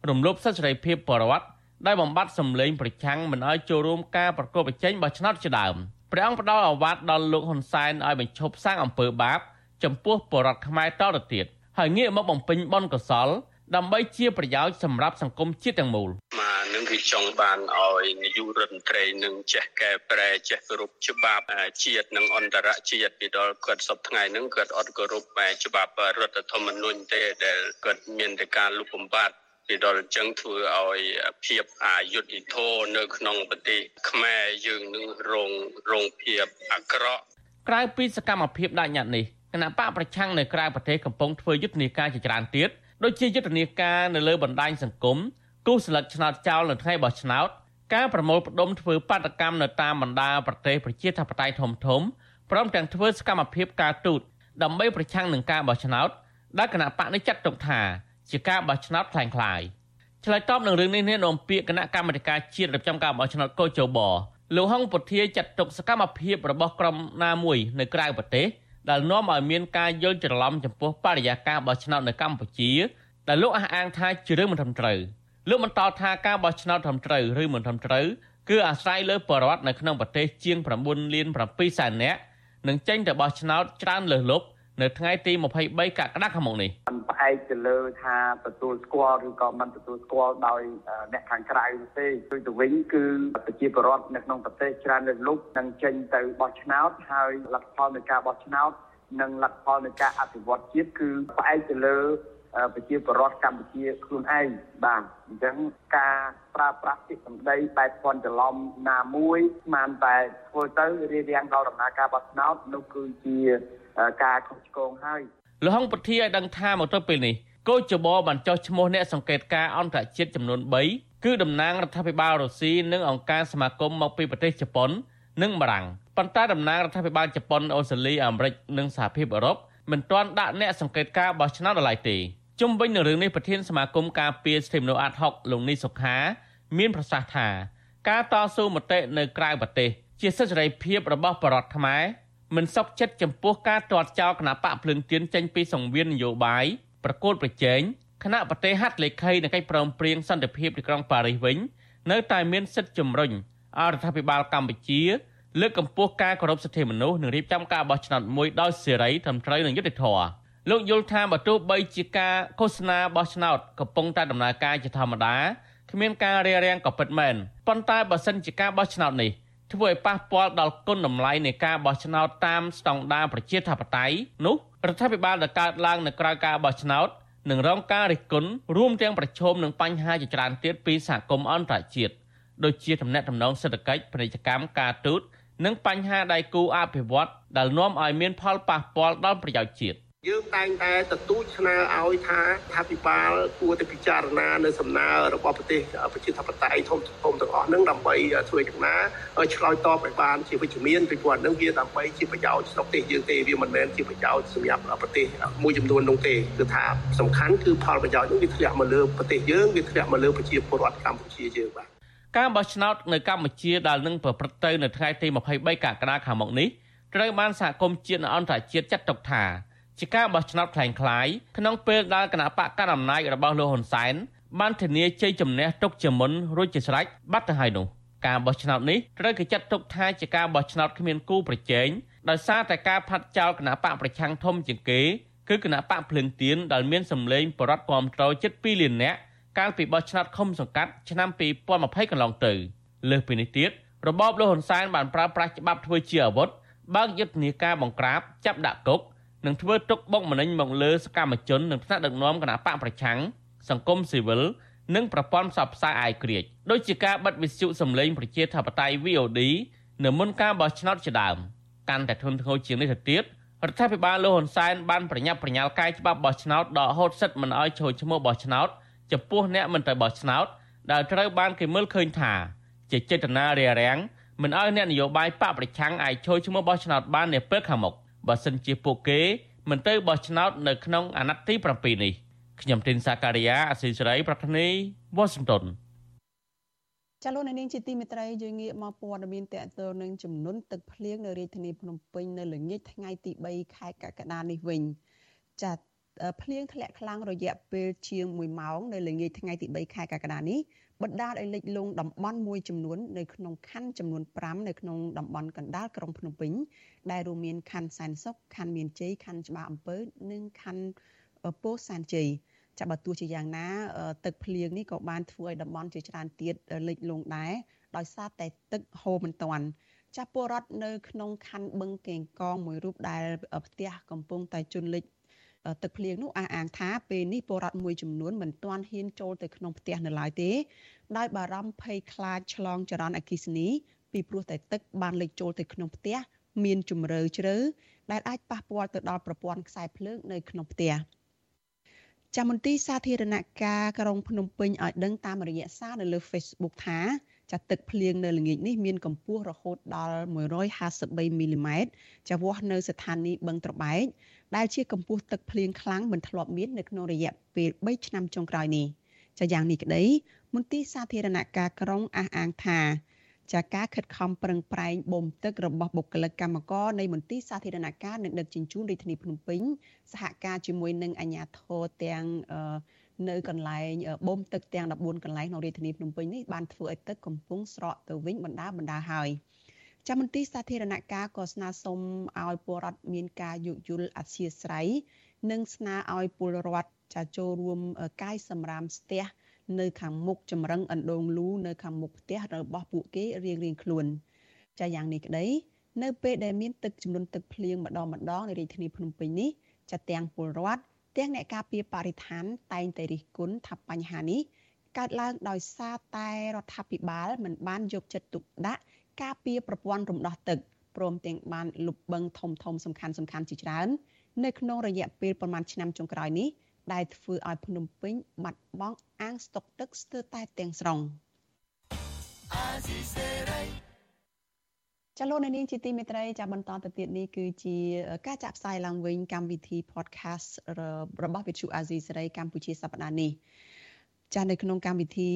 រំលោភសិទ្ធិសេរីភាពបរិវត្តដែលបំបត្តិសម្លេងប្រឆាំងមិនឲ្យចូលរួមការប្រកួតប្រជែងបោះឆ្នោតជាដើម ព្រះអង្គផ្ដល់អាវ៉ាត់ដល់លោកហ៊ុនសែនឲ្យបញ្ឈប់សាងអំពើបាប ចំពោះបរិវត្តខ្មែរតទៅទៀតហើយងាកមកបំពេញបុណ្យកុសល ដើម្បីជាប្រយោជន៍សម្រាប់សង្គមជាតិទាំងមូលមកនឹងគឺចង់បានឲ្យនាយករដ្ឋមន្ត្រីនឹងចេះកែប្រែចេះគោរពច្បាប់ជាតិនិងអន្តរជាតិពីដល់គាត់សពថ្ងៃហ្នឹងគាត់អត់គោរពច្បាប់រដ្ឋធម្មនុញ្ញទេដែលគាត់មានតែការលុបបំបាត់ ពីដល់អញ្ចឹងធ្វើឲ្យភាពអយុត្តិធម៌នៅក្នុងប្រទេសខ្មែរយើងនឹងរងរងភាពអាក្រក់ក្រៅពីសកម្មភាពដាក់ញត្តិនេះគណៈបកប្រឆាំងនៅក្រៅប្រទេសកំពុងធ្វើយុទ្ធនាការជាច្រើនទៀតដូចជាយុទ្ធនាការនៅលើបណ្ដាញសង្គមគូសស្លឹកឆ្នោតចោលនៅថ្ងៃបោះឆ្នោតការប្រមូលផ្ដុំធ្វើបាតកម្មនៅតាមបណ្ដាប្រទេសប្រជាធិបតេយ្យធំធំព្រមទាំងធ្វើសកម្មភាពការទូតដើម្បីប្រឆាំងនឹងការបោះឆ្នោតដែលគណៈបកនេះចាត់ទុកថា ជាការបោះឆ្នោតខ្លាំងខ្លាយឆ្លើយតបនឹងរឿងនេះនេះនាំពាក្យគណៈកម្មាធិការជាតិរៀបចំការបោះឆ្នោតកោជបលោកហុងពុធាចាត់ទុកសកម្មភាពរបស់ក្រុមណាមួយនៅក្រៅប្រទេសដែលនាំឲ្យមានការយល់ច្រឡំចំពោះបរិយាកាសបោះឆ្នោតនៅកម្ពុជាដែលលោកអះអាងថាជារឿងមិនត្រឹមត្រូវលោកបន្តថាការបោះឆ្នោតត្រឹមត្រូវឬមិនត្រឹមត្រូវគឺអាស្រ័យលើបរិវត្តនៅក្នុងប្រទេសជាង9លាន7សែននាក់នឹងចេញទៅបោះឆ្នោតច្រើនលើសលប់ នៅថ្ងៃទី23កក្កដាខាងមុខនេះផ្អែកទៅលើថាទទួលស្គាល់ឬក៏មិនទទួលស្គាល់ដោយអ្នកខាងក្រៅទេដូចទៅវិញគឺប្រជាពលរដ្ឋនៅក្នុងប្រទេសច្រើនលើសលប់នឹងចេញទៅបោះឆ្នោតហើយលទ្ធផលនៃការបោះឆ្នោតនិងលទ្ធផលនៃការអភិវឌ្ឍជាតិគឺផ្អែកទៅលើប្រជាពលរដ្ឋកម្ពុជាខ្លួនឯងបាទអញ្ចឹងការប្រើប្រាស់ពាក្យសម្ដីបែបពន់ច្រឡំណាមួយស្មានតែធ្វើទៅរៀបរៀងដល់ដំណើរការបោះឆ្នោតនោះគឺជា ការខុសឆ្គងហើយលោកហុងពុធាឲ្យដឹងថាមកទល់ពេលនេះកោចបបានចោះឈ្មោះអ្នកសង្កេតការអន្តរជាតិចំនួន3គឺតំណាងរដ្ឋាភិបាលរុស្ស៊ីនិងអង្គការសមាគមមកពីប្រទេសជប៉ុន និងបារាំងប៉ុន្តែតំណាងរដ្ឋាភិបាលជប៉ុនអូស្ត្រាលីអាមេរិកនិងសហភាពអឺរ៉ុបមិនទាន់ដាក់អ្នកសង្កេតការបោះឆ្នោតដល់ឡើយទេជុំវិញនឹងរឿងនេះប្រធានសមាគមការពារសិទ្ធិមនុស្សអាត់ហុកលោកនីសុខា មានប្រសាសន៍ថា ការតស៊ូមតិនៅក្រៅប្រទេសជាសិទ្ធិសេរីភាពរបស់ប្រជារដ្ឋខ្មែរ មិនសុខចិត្តចំពោះការទាត់ចោលគណៈបកភ្លើងទៀនចេញពីសង្វៀននយោបាយប្រកួតប្រជែងគណៈប្រទេសហត្ថលេខីនៃកិច្ចព្រមព្រៀងសន្តិភាពទីក្រុងប៉ារីសវិញនៅតែមានសិទ្ធិជំរុញអរដ្ឋាភិបាលកម្ពុជាលើកកម្ពស់ការគោរពសិទ្ធិមនុស្សនិងរៀបចំការបោះឆ្នោតមួយដោយសេរីត្រឹមត្រូវនិងយុត្តិធម៌លោកយល់ថាបើទោះបីជាការឃោសនាបោះឆ្នោតកំពុងតែដំណើរការជាធម្មតាគ្មានការរារាំងក៏ពិតមែនប៉ុន្តែបើសិនជាការបោះឆ្នោតនេះ ធ្វើឲ្យប៉ះពាល់ដល់គុណតម្លៃនៃការបោះឆ្នោតតាមស្តង់ដារប្រជាធិបតេយ្យនោះរដ្ឋាភិបាលដែលកើតឡើងនៅក្រៅការបោះឆ្នោតនឹងរងការរិះគន់រួមទាំងប្រឈមនឹងបញ្ហាជាច្រើនទៀតពីសហគមន៍អន្តរជាតិដូចជាទំនាក់ទំនងសេដ្ឋកិច្ចពាណិជ្ជកម្មការទូតនិងបញ្ហាដៃគូអភិវឌ្ឍដែលនាំឲ្យមានផលប៉ះពាល់ដល់ប្រយោជន៍ជាតិ យើងតែងតែទទូចស្នើឲ្យថាថាពិបាលគួរតែពិចារណានៅសំណើរបស់ប្រទេសប្រជាធិបតេយ្យធំធំទាំងអស់ហ្នឹងដើម្បីធ្វើយ៉ាងណាឲ្យឆ្លើយតបឲ្យបានជាវិជ្ជមានពីព្រោះហ្នឹងវាដើម្បីជាប្រយោជន៍ក្នុងប្រទេសយើងទេវាមិនមែនជាប្រយោជន៍សម្រាប់ប្រទេសមួយចំនួននោះទេគឺថាសំខាន់គឺផលប្រយោជន៍ហ្នឹងវាធ្លាក់មកលើប្រទេសយើងវាធ្លាក់មកលើប្រជាពលរដ្ឋកម្ពុជាយើងបាទការបោះឆ្នោតនៅកម្ពុជាដែលនឹងប្រព្រឹត្តទៅនៅថ្ងៃទី23កក្កដាខាងមុខនេះត្រូវបានសហគមន៍ជាតិនិងអន្តរជាតិចាត់ទុកថា ជាការបោះឆ្នោតคล้ายคล้ายក្នុងពេលដែលគណៈបកកណ្ដាលអំណាចរបស់លោកហ៊ុនសែនបានធានាជ័យជំនះទុកជាមុនរួចជាស្រេចបាត់ទៅហើយនោះការបោះឆ្នោតនេះត្រូវគេចាត់ទុកថាជាការបោះឆ្នោតគ្មានគូប្រជែងដោយសារតែការផាត់ចោលគណៈបកប្រឆាំងធំជាងគេគឺគណៈបកភ្លឹងទៀនដែលមានសម្លេងបរដ្ឋគាំទ្រជិត2លាននាក់កាលពីបោះឆ្នោតឃុំសង្កាត់ឆ្នាំ2020កន្លងទៅលើសពីនេះទៀតរបបលោកហ៊ុនសែនបានប្រើប្រាស់ច្បាប់ធ្វើជាអាវុធបើកយុទ្ធនាការបង្ក្រាបចាប់ដាក់គុក និងធ្វើទុកបុកម្នេញមកលើសកម្មជននិងថ្នាក់ដឹកនាំគណៈបកប្រឆាំងសង្គមស៊ីវិលនិងប្រព័ន្ធផ្សព្វផ្សាយអាយក្រិចដូចជាការបិទវិទ្យុសម្លេងប្រជាធិបតេយ្យ VOD នៅមុនការបោះឆ្នោតជាដើមកាន់តែធ្ងន់ធ្ងរជាងនេះទៅទៀតរដ្ឋាភិបាលលោកហ៊ុនសែនបានប្រញាប់ប្រញាល់កាយច្បាប់បោះឆ្នោតដកហូតសិទ្ធិមិនឲ្យចូលឈ្មោះបោះឆ្នោតចំពោះអ្នកមិនទៅបោះឆ្នោតដែលត្រូវបានគេមើលឃើញថាជាចេតនារារាំងមិនឲ្យអ្នកនយោបាយបកប្រឆាំងអាចចូលឈ្មោះបោះឆ្នោតបាននាពេលខាងមុខ បើសិនជាពួកគេមិនទៅបោះឆ្នោតនៅក្នុងអាណត្តិទី7នេះខ្ញុំទីនសាការីយ៉ាអស៊ីសេរីប្រធានីវ៉ាស៊ីនតោនចាលោកនាងជាទីមេត្រីយើងងាកមកព័ត៌មានតកតនឹងចំនួនទឹកភ្លៀងនៅរាជធានីភ្នំពេញនៅល្ងាចថ្ងៃទី3ខែកក្កដានេះវិញចាភ្លៀងធ្លាក់ខ្លាំងរយៈពេលជាង1ម៉ោងនៅល្ងាចថ្ងៃទី3ខែកក្កដានេះ បណ្ដាលឲ្យលិចលង់តំបន់មួយចំនួននៅក្នុងខណ្ឌចំនួន5នៅក្នុងតំបន់កណ្ដាលក្រុងភ្នំពេញដែលរួមមានខណ្ឌសែនសុខខណ្ឌមានជ័យខណ្ឌច្បារអំពើ និងខណ្ឌពោធិ៍សែនជ័យចាប់បើទោះជាយ៉ាងណា ទឹកភ្លៀងនេះក៏បានធ្វើឲ្យតំបន់ជាច្រើនទៀតលិចលង់ដែរដោយសារតែទឹកហូរមិនទាន់ចាស់ពលរដ្ឋនៅក្នុងខណ្ឌបឹងកេងកងមួយរូបដែលផ្ទះកំពុងតែជន់លិច ទឹកភ្លៀងនោះអះអាងថាពេលនេះពលរដ្ឋមួយចំនួនមិនទាន់ហ៊ានចូលទៅក្នុងផ្ទះនៅឡើយទេដោយបារម្ភភ័យខ្លាចឆ្លងចរន្តអគ្គិសនីពីព្រោះតែទឹកបានលិចចូលទៅក្នុងផ្ទះមានជំរឿជ្រៅដែលអាចប៉ះពាល់ទៅដល់ប្រព័ន្ធខ្សែភ្លើងនៅក្នុងផ្ទះចាមន្ទីរសាធារណការក្រុងភ្នំពេញឲ្យដឹងតាមរយៈសារនៅលើ Facebook ថាចាទឹកភ្លៀងនៅល្ងាចនេះមានកម្ពស់រហូតដល់153មីលីម៉ែត្រចាវាស់នៅស្ថានីយ៍បឹងត្របែក ដែលជាកម្ពស់ទឹកភ្លៀងខ្លាំងមិនធ្លាប់មាននៅក្នុងរយៈពេល3ឆ្នាំចុងក្រោយនេះចាយ៉ាងនេះក្តីមន្ទីរសាធារណការក្រុងអះអាងថាចាការខិតខំប្រឹងប្រែងបូមទឹករបស់បុគ្គលិកកម្មករនៃមន្ទីរសាធារណការនិងដឹកជញ្ជូនរាជធានីភ្នំពេញសហការជាមួយនឹងអាជ្ញាធរទាំងនៅកន្លែងបូមទឹកទាំង14កន្លែងក្នុងរាជធានីភ្នំពេញនេះបានធ្វើឲ្យទឹកកំពុងស្រកទៅវិញបណ្ដាបណ្ដាហើយ ចាំមន្ទីរសាធារណការក៏ស្នើសុំឲ្យពលរដ្ឋមានការយោគយល់អធិស្ឋាននិងស្នើឲ្យពលរដ្ឋចាចូលរួមកាយសម្រាមស្ទះនៅខាងមុខចម្រឹងអណ្ដូងលូនៅខាងមុខផ្ទះរបស់ពួកគេរៀងរៀងខ្លួន ចាយ៉ាងនេះក្តីនៅពេលដែលមានទឹកចំនួនទឹកភ្លៀងម្ដងម្ដងនៅរាជធានីភ្នំពេញនេះចាទាំងពលរដ្ឋទាំងអ្នកការពារបរិស្ថានតែងតែរិះគន់ថាបញ្ហានេះកើតឡើងដោយសារតែរដ្ឋាភិបាលមិនបានយកចិត្តទុកដាក់ ការពារប្រព័ន្ធរំដោះទឹកព្រមទាំងបានលុបបឹងធំធំសំខាន់សំខាន់ជាច្រើន នៅក្នុងរយៈពេលប្រមាណឆ្នាំចុងក្រោយនេះដែលធ្វើឲ្យភ្នំពេញបាត់បង់អាងស្តុកទឹកស្ទើរតែទាំងស្រុងចលនានាងជាទីមេត្រីចាបន្តទៅទៀតនេះគឺជាការចាក់ផ្សាយឡើងវិញកម្មវិធី podcast របស់វិទ្យុអាស៊ីសេរីកម្ពុជាសប្តាហ៍នេះ ចានៅក្នុងកម្មវិធី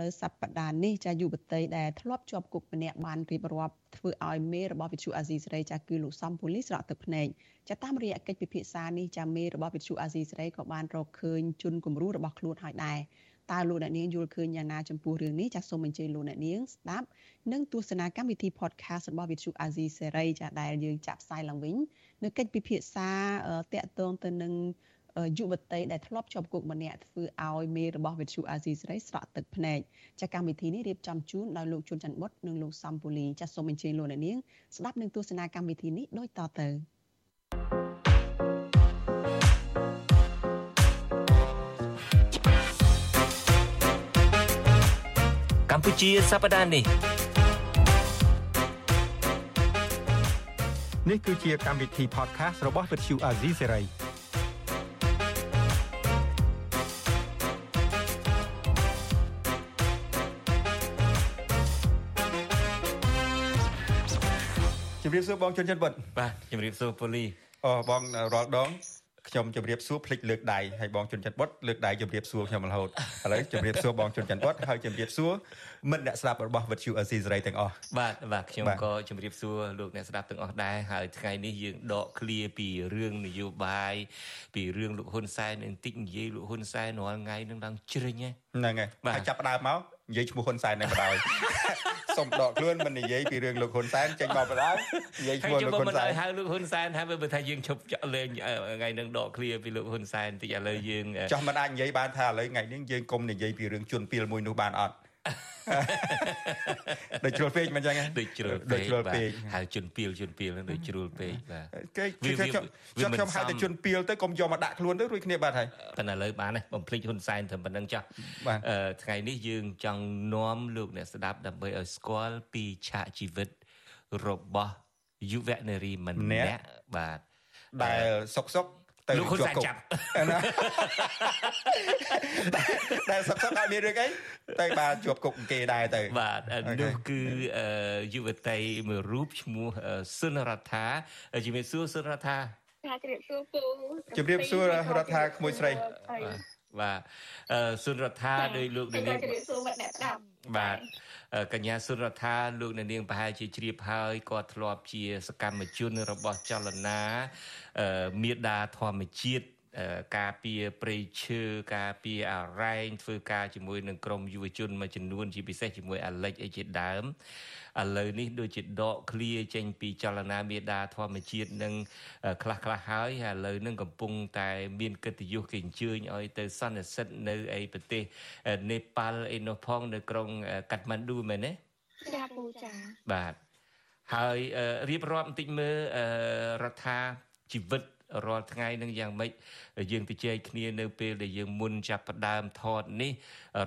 នៅសប្តាហ៍នេះចាយុវតីដែលធ្លាប់ជាប់គុកម្នាក់បានរៀបរាប់ធ្វើឲ្យមេរបស់វិទ្យុអាស៊ីសេរីចាគឺលោកសំពូលីស្រក់ទឹកភ្នែកចាតាមរយៈកិច្ចពិភាក្សានេះចាមេរបស់វិទ្យុអាស៊ីសេរីក៏បានរកឃើញជនគំរូរបស់ខ្លួនហើយដែរតើលោកអ្នកនាងយល់ឃើញយ៉ាងណាចំពោះរឿងនេះចាសសូមអញ្ជើញលោកអ្នកនាងស្ដាប់និងទស្សនាកម្មវិធី podcast របស់វិទ្យុអាស៊ីសេរីចាដែលយើងចាក់ផ្សាយឡើងវិញនៅកិច្ចពិភាក្សាតាក់ទងទៅនឹង យុវតីដែលធ្លាប់ជាប់គុកម្នាក់ធ្វើឲ្យមេរបស់វិទ្យុអាស៊ីសេរីស្រក់ទឹកភ្នែកចាកម្មវិធីនេះរៀបចំជូនដោយលោកជួនច័ន្ទបុតនិងលោកសំពូលីចាសូមអញ្ជើញលោកអ្នកនាងស្ដាប់និងទស្សនាកម្មវិធីនេះដូចតទៅកម្ពុជាសប្តាហ៍នេះនេះគឺជាកម្មវិធី podcast របស់ Vuthu Azizi Serai ជំរា បសួរបងជុនច័ន្ទវុតបាទជំរាបសួរពូលីអូបងរាល់ដងខ្ញុំជម្រាបសួរភ្លេចលើកដៃហើយបងជុនច័ន្ទបុតលើកដៃជម្រាបសួរខ្ញុំរហូតឥឡូវជម្រាបសួរបងជុនច័ន្ទបុតហើយជម្រាបសួរមិត្តអ្នកស្ដាប់របស់វិទ្យុអេស៊ីសេរីទាំងអស់បាទបាទខ្ញុំក៏ជម្រាបសួរលោកអ្នកស្ដាប់ទាំងអស់ដែរហើយថ្ងៃនេះយើងដកឃ្លាពីរឿងនយោបាយពីរឿងលោកហ៊ុនសែនបន្តិចនិយាយលោកហ៊ុនសែនរាល់ថ្ងៃនឹងឡើងជ្រិញហ្នឹងហើយហើយចាប់ដើមមក និយាយឈ្មោះហ៊ុនសែននៅបណ្ដោយសុំដកខ្លួនមិននិយាយពីរឿងលោកហ៊ុនសែនចេញមកបណ្ដោយនិយាយឈ្មោះលោកហ៊ុនសែនហៅលោកហ៊ុនសែនហើយបើថាយើងឈប់ចាក់លេងថ្ងៃនឹងដកឃ្លាពីលោកហ៊ុនសែនតិចឥឡូវយើងចោះមិនអាចនិយាយបានថាឥឡូវថ្ងៃនេះយើងកុំនិយាយពីរឿងជន់ពីលមួយនោះបានអត់ ដូចជ្រុលពេកមិនចឹងដូចជ្រុលពេកដូចជ្រុលពេកហៅជន់ពីលជន់ពីលនឹងដូចជ្រុលពេកបាទគេខ្ញុំខ្ញុំខ្ញុំហៅតែជន់ពីលទៅកុំយកមកដាក់ខ្លួនទៅរួចគ្នាបាត់ហើយប៉ុន្តែឥឡូវបានបំភ្លេចហ៊ុនសែនត្រឹមប៉ុណ្្នឹងចាស់ថ្ងៃនេះយើងចង់នាំលោកអ្នកស្ដាប់ដើម្បីឲ្យស្គាល់ពីឆាកជីវិតរបស់យុវនារីម្នាក់បាទដែលសុកសុក ទៅលោកហ៊ុនសែនចាប់ដែលសុកសុកអត់មានរឿងអីទៅបានជាប់គុកគេដែរទៅបាទនោះគឺយុវតីមួយរូបឈ្មោះសុនរដ្ឋាជំរាបសួរសុនរដ្ឋាជំរាបសួរពូជំរាបសួររដ្ឋាក្មួយស្រីបាទអឺសុនរដ្ឋាដោយលោកនាងជំរាបសួរអ្នកស្ដាកម្មបាទ កញ្ញាសុរដ្ឋាលោកអ្នកនាងប្រហែលជាជ្រាបហើយគាត់ធ្លាប់ជាសកម្មជនរបស់ចលនាមេដាធម្មជាតិ ការពារព្រៃឈើការពារអរ៉ែងធ្វើការជាមួយនឹងក្រមយុវជនមួយចំនួនជាពិសេសជាមួយអាលិចអីជាដើមឥឡូវនេះដូចជាដកឃ្លាចេញពីចលនាមេដាធម្មជាតិនឹងខ្លះខ្លះហើយឥឡូវនឹងកំពុងតែមានកិត្តិយសគេអញ្ជើញឲ្យទៅសន្និសិទនៅឯប្រទេសនេប៉ាល់អីនោះផងនៅក្រុងកាត់ម៉ាន់ឌូមែនទេចាពូចាបាទហើយរៀបរាប់បន្តិចមើលរដ្ឋាជីវិត រាល់ថ្ងៃនឹងយ៉ាងម៉េចយើងទៅជែកគ្នានៅពេលដែលយើងមុនចាប់ផ្ដើមថតនេះ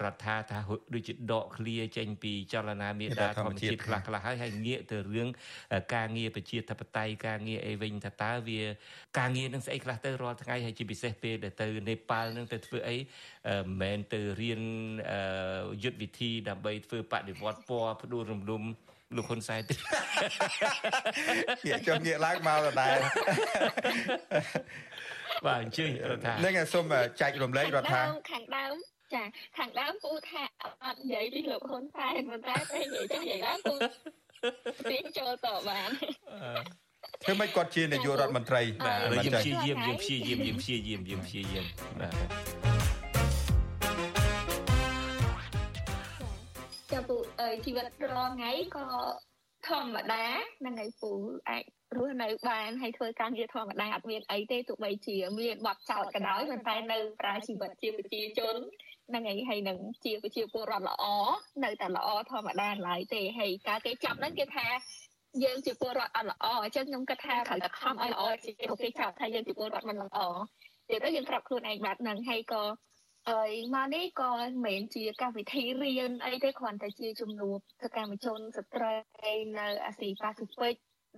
រដ្ឋាថាដូចជាដកឃ្លាចេញពីចលនាមេដាធម្មជាតិខ្លះខ្លះហើយហើយងាកទៅរឿងការងារប្រជាធិបតេយ្យការងារអីវិញថាតើវា ការងារនឹងស្អីខ្លះទៅរាល់ថ្ងៃហើយជាពិសេសពេលដែលទៅនេប៉ាល់នឹងទៅធ្វើអីមិនមែនទៅរៀនយុទ្ធវិធីដើម្បីធ្វើបដិវត្តពណ៌ផ្ដួលរំលំ លោកហ៊ុនសែនទេងាកចុះងាកឡើងមកដដែលបាទអញ្ជើញរដ្ឋានឹងសូមចែករំលែករដ្ឋាខាងដើមចាខាងដើមពូថាអត់និយាយពីលោកហ៊ុនសែនប៉ុន្តែពេលនិយាយចុះនិយាយឡើងពូទីចូលតបានធ្វើម៉េចគាត់ជានាយករដ្ឋមន្ត្រីបាទយើងព្យាយាមយើងព្យាយាមយើងព្យាយាមយើងព្យាយាមបាទ ជីវិតរាល់ថ្ងៃក៏ធម្មតាហ្នឹងហើយពូអាចរស់នៅបានហើយធ្វើការងារធម្មតាអត់មានអីទេទោះបីជាមានបទចោតក៏ដោយប៉ុន្តែនៅប្រើជីវិតជាប្រជាជនហ្នឹងហើយហើយនឹងជាប្រជាពលរដ្ឋល្អនៅតែល្អធម្មតាឡើយទេហើយការគេចាប់ហ្នឹងគេថាយើងជាពលរដ្ឋអត់ល្អអញ្ចឹងខ្ញុំគិតថាត្រូវតែខំឲ្យល្អជាគេចាប់ថាយើងជាពលរដ្ឋមិនល្អទៀតទៅយើងប្រាប់ខ្លួនឯងបែបហ្នឹងហើយក៏ ហើយមកនេះក៏មិនមែនជាកម្មវិធីរៀនអីទេគ្រាន់តែជាជំនួបសកម្មជនស្ត្រីនៅអាស៊ីប៉ាស៊ីហ្វិក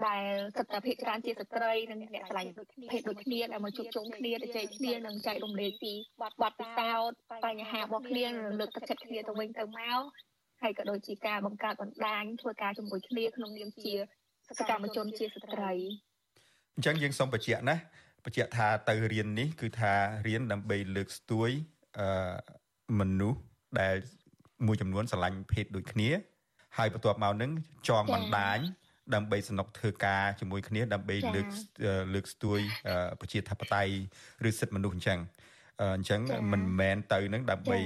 ដែលសិទ្ធិភាពច្រើនជាស្ត្រីនិងអ្នកឆ្លៃដូចគ្នាភេទដូចគ្នាដែលមកជួបជុំគ្នាទៅចែកគ្នានិងចែករំលែកពីបទបទពិសោធន៍បញ្ហារបស់គ្នានិងលើកទឹកចិត្តគ្នាទៅវិញទៅមកហើយក៏ដូចជាការបង្កើតបណ្ដាញធ្វើការជាមួយគ្នាក្នុងនាមជាសកម្មជនជាស្ត្រីអញ្ចឹងយើងសូមបញ្ជាក់ណាបញ្ជាក់ថាទៅរៀននេះគឺថារៀនដើម្បីលើកស្ទួយ អឺមនុស្សដែលមួយចំនួនស្រឡាញ់ភេទដូចគ្នា ហើយបន្ទាប់មកនឹងចងបណ្ដាញដើម្បីสนุกធ្វើការជាមួយគ្នាដើម្បីលើកលើកស្ទួយប្រជាធិបតេយ្យឬសិទ្ធិមនុស្សអញ្ចឹងអញ្ចឹងមិនមែនទៅនឹងដើម្បី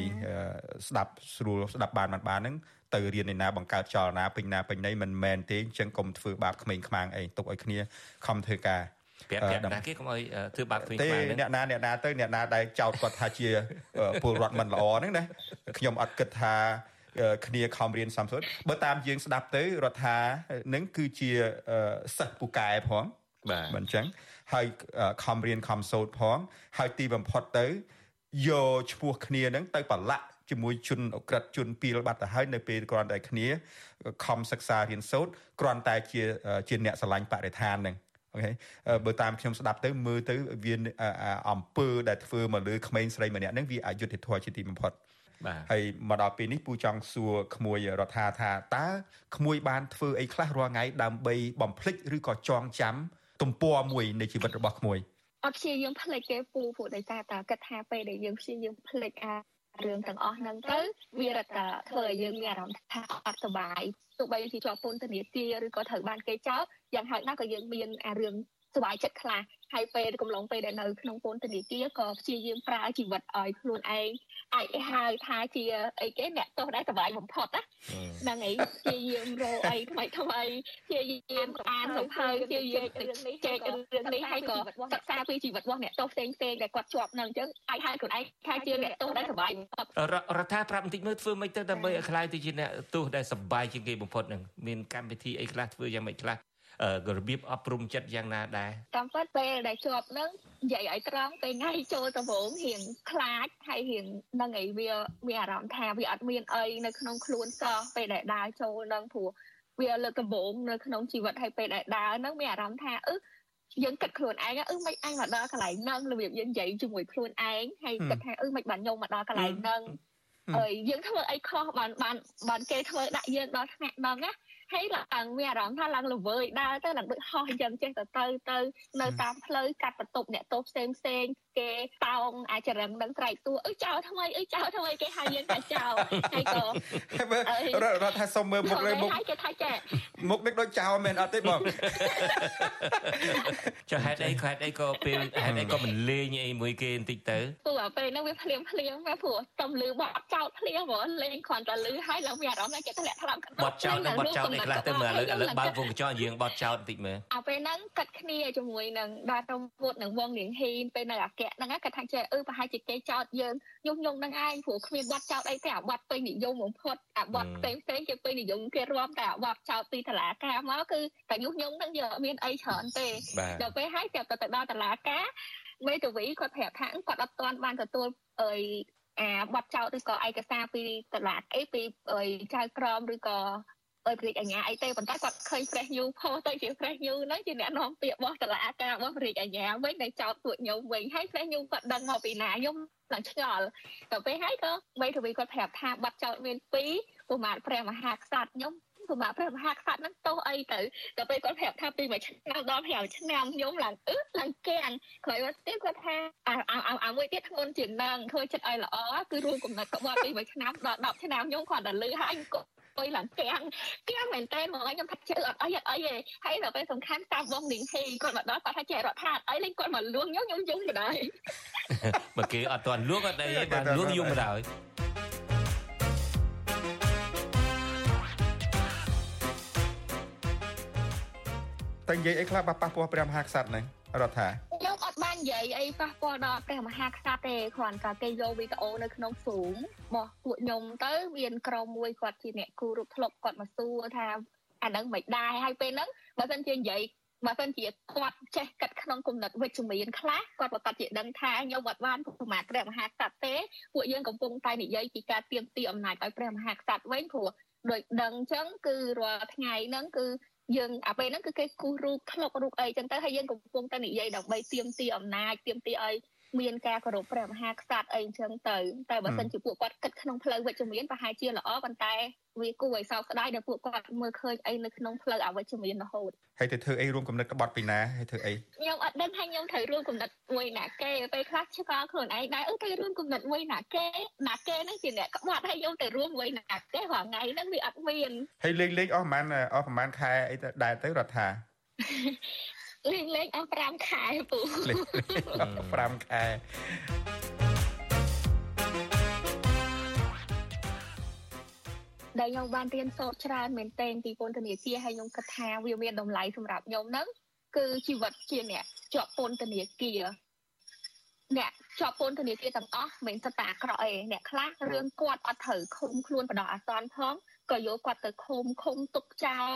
ស្ដាប់ស្រួលស្ដាប់បានបានហ្នឹងទៅរៀនឯណាបង្កើតចលនាពេញណាពេញណីមិនមែនទេអញ្ចឹងកុំធ្វើបាបក្មេងខ្មាំងអីទុកឲ្យគ្នាខំធ្វើការ ប្រាប់ប្រាប់ណាគេកុំឲ្យធ្វើបាបគ្មានខ្មាំងទេអ្នកណាអ្នកណាទៅអ្នកណាដែលចោទគាត់ថាជាពលរដ្ឋមិនល្អហ្នឹងណាខ្ញុំអត់គិតថាគ្នាខំរៀនសំសុទ្ធបើតាមយើងស្ដាប់ទៅរដ្ឋានឹងគឺជាសិស្សពូកែផងបាទមិនអញ្ចឹងហើយខំរៀនខំសូត្រផង ហើយទីបំផុតទៅយកឈ្មោះគ្នានឹងទៅប្រឡាក់ជាមួយជនអក្រិតជនពីលបាត់ទៅហើយនៅពេលគ្រាន់តែគ្នាខំសិក្សារៀនសូត្រគ្រាន់តែជាជាអ្នកស្រឡាញ់បរិស្ថាននឹង អូខេបើតាមខ្ញុំស្ដាប់ទៅមើលទៅវាអំពើដែលធ្វើមកលើក្មេងស្រីម្នាក់ហ្នឹងវាអយុត្តិធម៌ជាទីបំផុតបាទហើយមកដល់ពេលនេះពូចង់សួរក្មួយរដ្ឋាថាតើក្មួយបានធ្វើអីខ្លះរាល់ថ្ងៃដើម្បីបំភ្លេចឬក៏ចងចាំទំព័រមួយនៃជីវិតរបស់ក្មួយអត់ព្យាយាមភ្លេចទេពូព្រោះដោយសារតែគិតថាពេលដែលយើងព្យាយាមភ្លេចអារឿងទាំងអស់ហ្នឹងទៅវារត់តែធ្វើឲ្យយើងមានអារម្មណ៍ថាអត់សុបាយ ទោះបីជាជាប់ពន្ធនាគារឬក៏ត្រូវបានគេចោទយ៉ាងហោចណាស់ក៏យើងមានអារឿង សុបាយចិត្តខ្លះហើយពេលកំឡុងពេលដែលនៅក្នុងពន្ធនាគារក៏ព្យាយាមប្រើជីវិតឲ្យខ្លួនឯងអាចហៅថាជាអីគេអ្នកទោសដែលសុបាយបំផុតណាហ្នឹងហើយព្យាយាមរកអីថ្មីថ្មីព្យាយាមអានសភៅព្យាយាមរឿងនេះចែករឿងនេះហើយក៏សិក្សាពីជីវិតរបស់អ្នកទោសផ្សេងផ្សេងដែលគាត់ជាប់នឹងអញ្ចឹងអាចហៅខ្លួនឯងថាជាអ្នកទោសដែលសុបាយបំផុតរដ្ឋាប្រាប់បន្តិចមើលធ្វើមិនទៅដើម្បីឲ្យខ្លាយទៅជាអ្នកទោសដែលសុបាយជាងគេបំផុតនឹងមានកម្មវិធីអីខ្លះធ្វើយ៉ាងម៉េចខ្លះ របៀបអប់រំចិត្តយ៉ាងណាដែរតាមពិតពេលដែលជាប់នឹងនិយាយឲ្យត្រង់ពេលថ្ងៃចូលដំបូងរៀងខ្លាចហើយរៀងនឹងអីវាមានអារម្មណ៍ថាវាអត់មានអីនៅក្នុងខ្លួនសោះពេលដែលដើរចូលនឹងព្រោះវាលើកដំបូងនៅក្នុងជីវិតហើយពេលដែលដើរនឹងមានអារម្មណ៍ថាអឺយើងគិតខ្លួនឯងអឺមិនអញមកដល់កន្លែងហ្នឹងរបៀបយើងនិយាយជាមួយខ្លួនឯងហើយគិតថាអឺមិនបានញោមមកដល់កន្លែងហ្នឹងហើយយើងធ្វើអីខុសបានបានបានគេធ្វើដាក់យើងដល់ថ្នាក់ហ្នឹងណា ហហើយឡើងមានអារម្មណ៍ថាឡើងល្វើយដើរទៅឡើងដូចហោះយ៉ាងចេះទៅទៅទៅនៅតាមផ្លូវកាត់បន្ទប់អ្នកទោសផ្សេងផ្សេង គេតោងអាចរឹងនឹងត្រែកតួអឺចោលថ្មីអឺចោលថ្មីគេហៅយើងថាចោលហើយក៏រត់ថាសុំមើលមុខលើមុខហើយគេថាចាមុខនេះដូចចោលមែនអត់ទេបងចុះហេតុអីហេតុអីក៏ពេលហេតុអីក៏មិនលេងអីមួយគេបន្តិចទៅព្រោះពេលហ្នឹងវាភ្លាមភ្លាមព្រោះតំលឺបត់ចោលភ្លាមហ្មងលេងគ្រាន់តែលឺហើយឡើងមានអារម្មណ៍ថាគេធ្លាក់ថ្លាប់បត់ចោលនឹងបត់ចោលនេះខ្លះទៅមើលឥឡូវឥឡូវបើកវងកញ្ចក់យើងបត់ចោលបន្តិចមើលអាពេលហ្នឹងកាត់គ្នាជាមួយនឹងបាទតវុតនឹងវងនាងហ៊ីនពេលនៅអាកៈហ្នឹងគាត់ថាចេះអឺប្រហែលជាគេចោតយើងញុះញង់នឹងឯងព្រោះគ្មានបត់ចោតអីទេអាបត់ពេញនិយមបំផុតអាបត់ផ្សេងផ្សេងគេពេញនិយមគេរាប់តែអាបត់ចោតពីតឡាការមកគឺតែញុះញង់ហ្នឹងយើងអត់មានអីច្រើនទេដល់ពេលហើយតែទៅដល់តឡាការមេតវីគាត់ប្រាប់ថាគាត់អត់ទាន់បានទទួលអីអាបត់ចោតឬក៏ឯកសារពីតឡាអីពីចៅក្រមឬក៏ ដោយព្រះរាជអាជ្ញាអីទេប៉ុន្តែគាត់ឃើញ Fresh New ផុសទៅជា Fresh New ហ្នឹងជាអ្នកនាំពាក្យរបស់តឡាការរបស់ព្រះរាជអាជ្ញាវិញដែលចោតពួកខ្ញុំវិញហើយ Fresh New គាត់ដឹងមកពីណាខ្ញុំឡើងឆ្ងល់ទៅពេលហើយក៏បីទ្វីគាត់ប្រាប់ថាបាត់ចោតមាន2ប្រមាថព្រះមហាក្សត្រខ្ញុំសម្រាប់ព្រះមហាក្សត្រហ្នឹងទោសអីទៅដល់ពេលគាត់ប្រាប់ថាពីមួយឆ្នាំដល់5ឆ្នាំខ្ញុំឡើងអឺឡើងគាំងក្រោយមកទៀតគាត់ថាអាអាមួយទៀតធ្ងន់ជាងនឹងធ្វើចិត្តឲ្យល្អគឺរួមកំណត់ក្បត់ពីមួយឆ្នាំដល់10ឆ្នាំខ្ញុំគាត់តែលឺហើយគាត់អុយឡើងគាំងគាំងមែនតើហ្មងខ្ញុំថាជឿអត់អីអត់អីទេហើយដល់ពេលសំខាន់តាមវងលីងហេគាត់មកដល់គាត់ថាចេះរដ្ឋថាអត់អីលេងគាត់មកលួងខ្ញុំខ្ញុំយំបណ្ដោយមកគេអត់ទាន់លួងអត់អីបានលួងយំបណ្ដោយ តែនិយាយអីខ្លះប៉ះពាល់ព្រះមហាក្សត្រហ្នឹងរដ្ឋាខ្ញុំអត់បាននិយាយអីប៉ះពាល់ដល់ព្រះមហាក្សត្រទេគ្រាន់តែគេយកវីដេអូនៅក្នុង Zoom របស់ពួកខ្ញុំទៅមានក្រុមមួយគាត់ជាអ្នកគូរូបធ្លុបគាត់មកសួរថាអាហ្នឹងមិនដែរហើយពេលហ្នឹងបើមិនជានិយាយបើមិនជាគាត់ចេះកាត់ក្នុងគំនិតវិជ្ជមានខ្លះគាត់ប្រកាសជាដឹងថាខ្ញុំអត់បានប្រមាថព្រះមហាក្សត្រទេពួកយើងកំពុងតែនិយាយពីការទៀមទីអំណាចឲ្យព្រះមហាក្សត្រវិញព្រោះដោយដឹងអញ្ចឹងគឺរាល់ថ្ងៃហ្នឹងគឺ យើងអាពេលហ្នឹងគឺគេគូសរូបក្លុករូបអីចឹងទៅហើយយើងកំពុងតែនិយាយដើម្បីទៀមទីអំណាចទៀមទីឲ្យ មានការគោរពព្រះមហាក្សត្រអីអញ្ចឹងទៅតែបើសិនជាពួកគាត់គិតក្នុងផ្លូវវិជ្ជមានប្រហែលជាល្អប៉ុន្តែវាគួរឲ្យសោកស្ដាយដែលពួកគាត់មើលឃើញអីនៅក្នុងផ្លូវអវិជ្ជមានរហូតហើយទៅធ្វើអីរួមគំនិតក្បត់ពីណាហើយធ្វើអីខ្ញុំអត់ដឹងថាខ្ញុំត្រូវរួមគំនិតមួយណាគេពេលខ្លះឆ្កល់ខ្លួនឯងដែរអឺទៅរួមគំនិតមួយណាគេណាគេហ្នឹងជាអ្នកក្បត់ហើយខ្ញុំទៅរួមមួយណាគេរាល់ថ្ងៃហ្នឹងវាអត់មានហើយលេងលេងអស់ប្រហែលអស់ប្រហែលខែអីទៅដែរទៅរដ្ឋា លេងលេងអស់5ខែពូ5ខែដែលខ្ញុំបានរៀនសូត្រច្រើនមែនទែនពីពន្ធនាគារហើយខ្ញុំគិតថាវាមានតម្លៃសម្រាប់ខ្ញុំហ្នឹងគឺជីវិតជាអ្នកជាប់ពន្ធនាគារអ្នកជាប់ពន្ធនាគារទាំងអស់មិនសិតតែអាក្រក់ទេអ្នកខ្លះរឿងគាត់អត់ត្រូវឃុំខ្លួនបដិអាសន្នផងក៏យកគាត់ទៅឃុំឃុំទុកចោល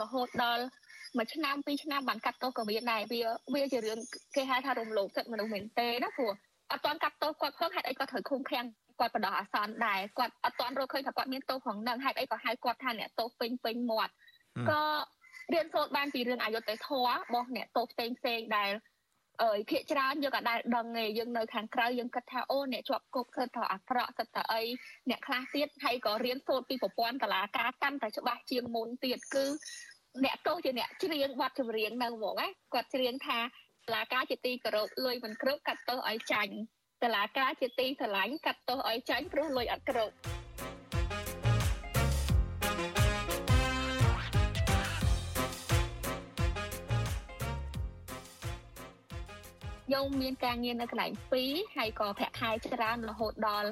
រហូតដល់ មួយឆ្នាំពីរឆ្នាំបានកាត់ទោសក៏មានដែរវាវាជារឿងគេហៅថារំលោភសិទ្ធិមនុស្សមែនទេណាព្រោះអត់ទាន់កាត់ទោសគាត់ផងហេតុអីគាត់ត្រូវឃុំឃាំងគាត់បដោះអាសន្នដែរគាត់អត់ទាន់រកឃើញថាគាត់មានទោសផងនឹងហេតុអីក៏ហៅគាត់ថាអ្នកទោសពេញពេញមាត់ក៏រៀនសូត្របានពីរឿងអយុត្តិធម៌របស់អ្នកទោសផ្សេងផ្សេងដែលអើយភាកច្រើនយើងក៏ដែលដឹងឯងយើងនៅខាងក្រៅយើងគិតថាអូអ្នកជាប់គុកគឺថាអាក្រក់សិតតែអីអ្នកខ្លះទៀតហើយក៏រៀនសូត្រពីប្រព័ន្ធតឡាការកាន់តែច្បាស់ជាងមុនទៀតគឺ អ្នកទោសជាអ្នកច្រៀងបទចម្រៀងនៅហ្មងណាគាត់ច្រៀងថាតឡាការជាទីគោរពលុយមិនគ្រប់កាត់ទោសឲ្យចាញ់តឡាការជាទីស្រឡាញ់កាត់ទោសឲ្យចាញ់ព្រោះលុយអត់គ្រប់ខ្ញុំមានការងារនៅកន្លែង2ហើយក៏ប្រាក់ខែច្រើនរហូតដល់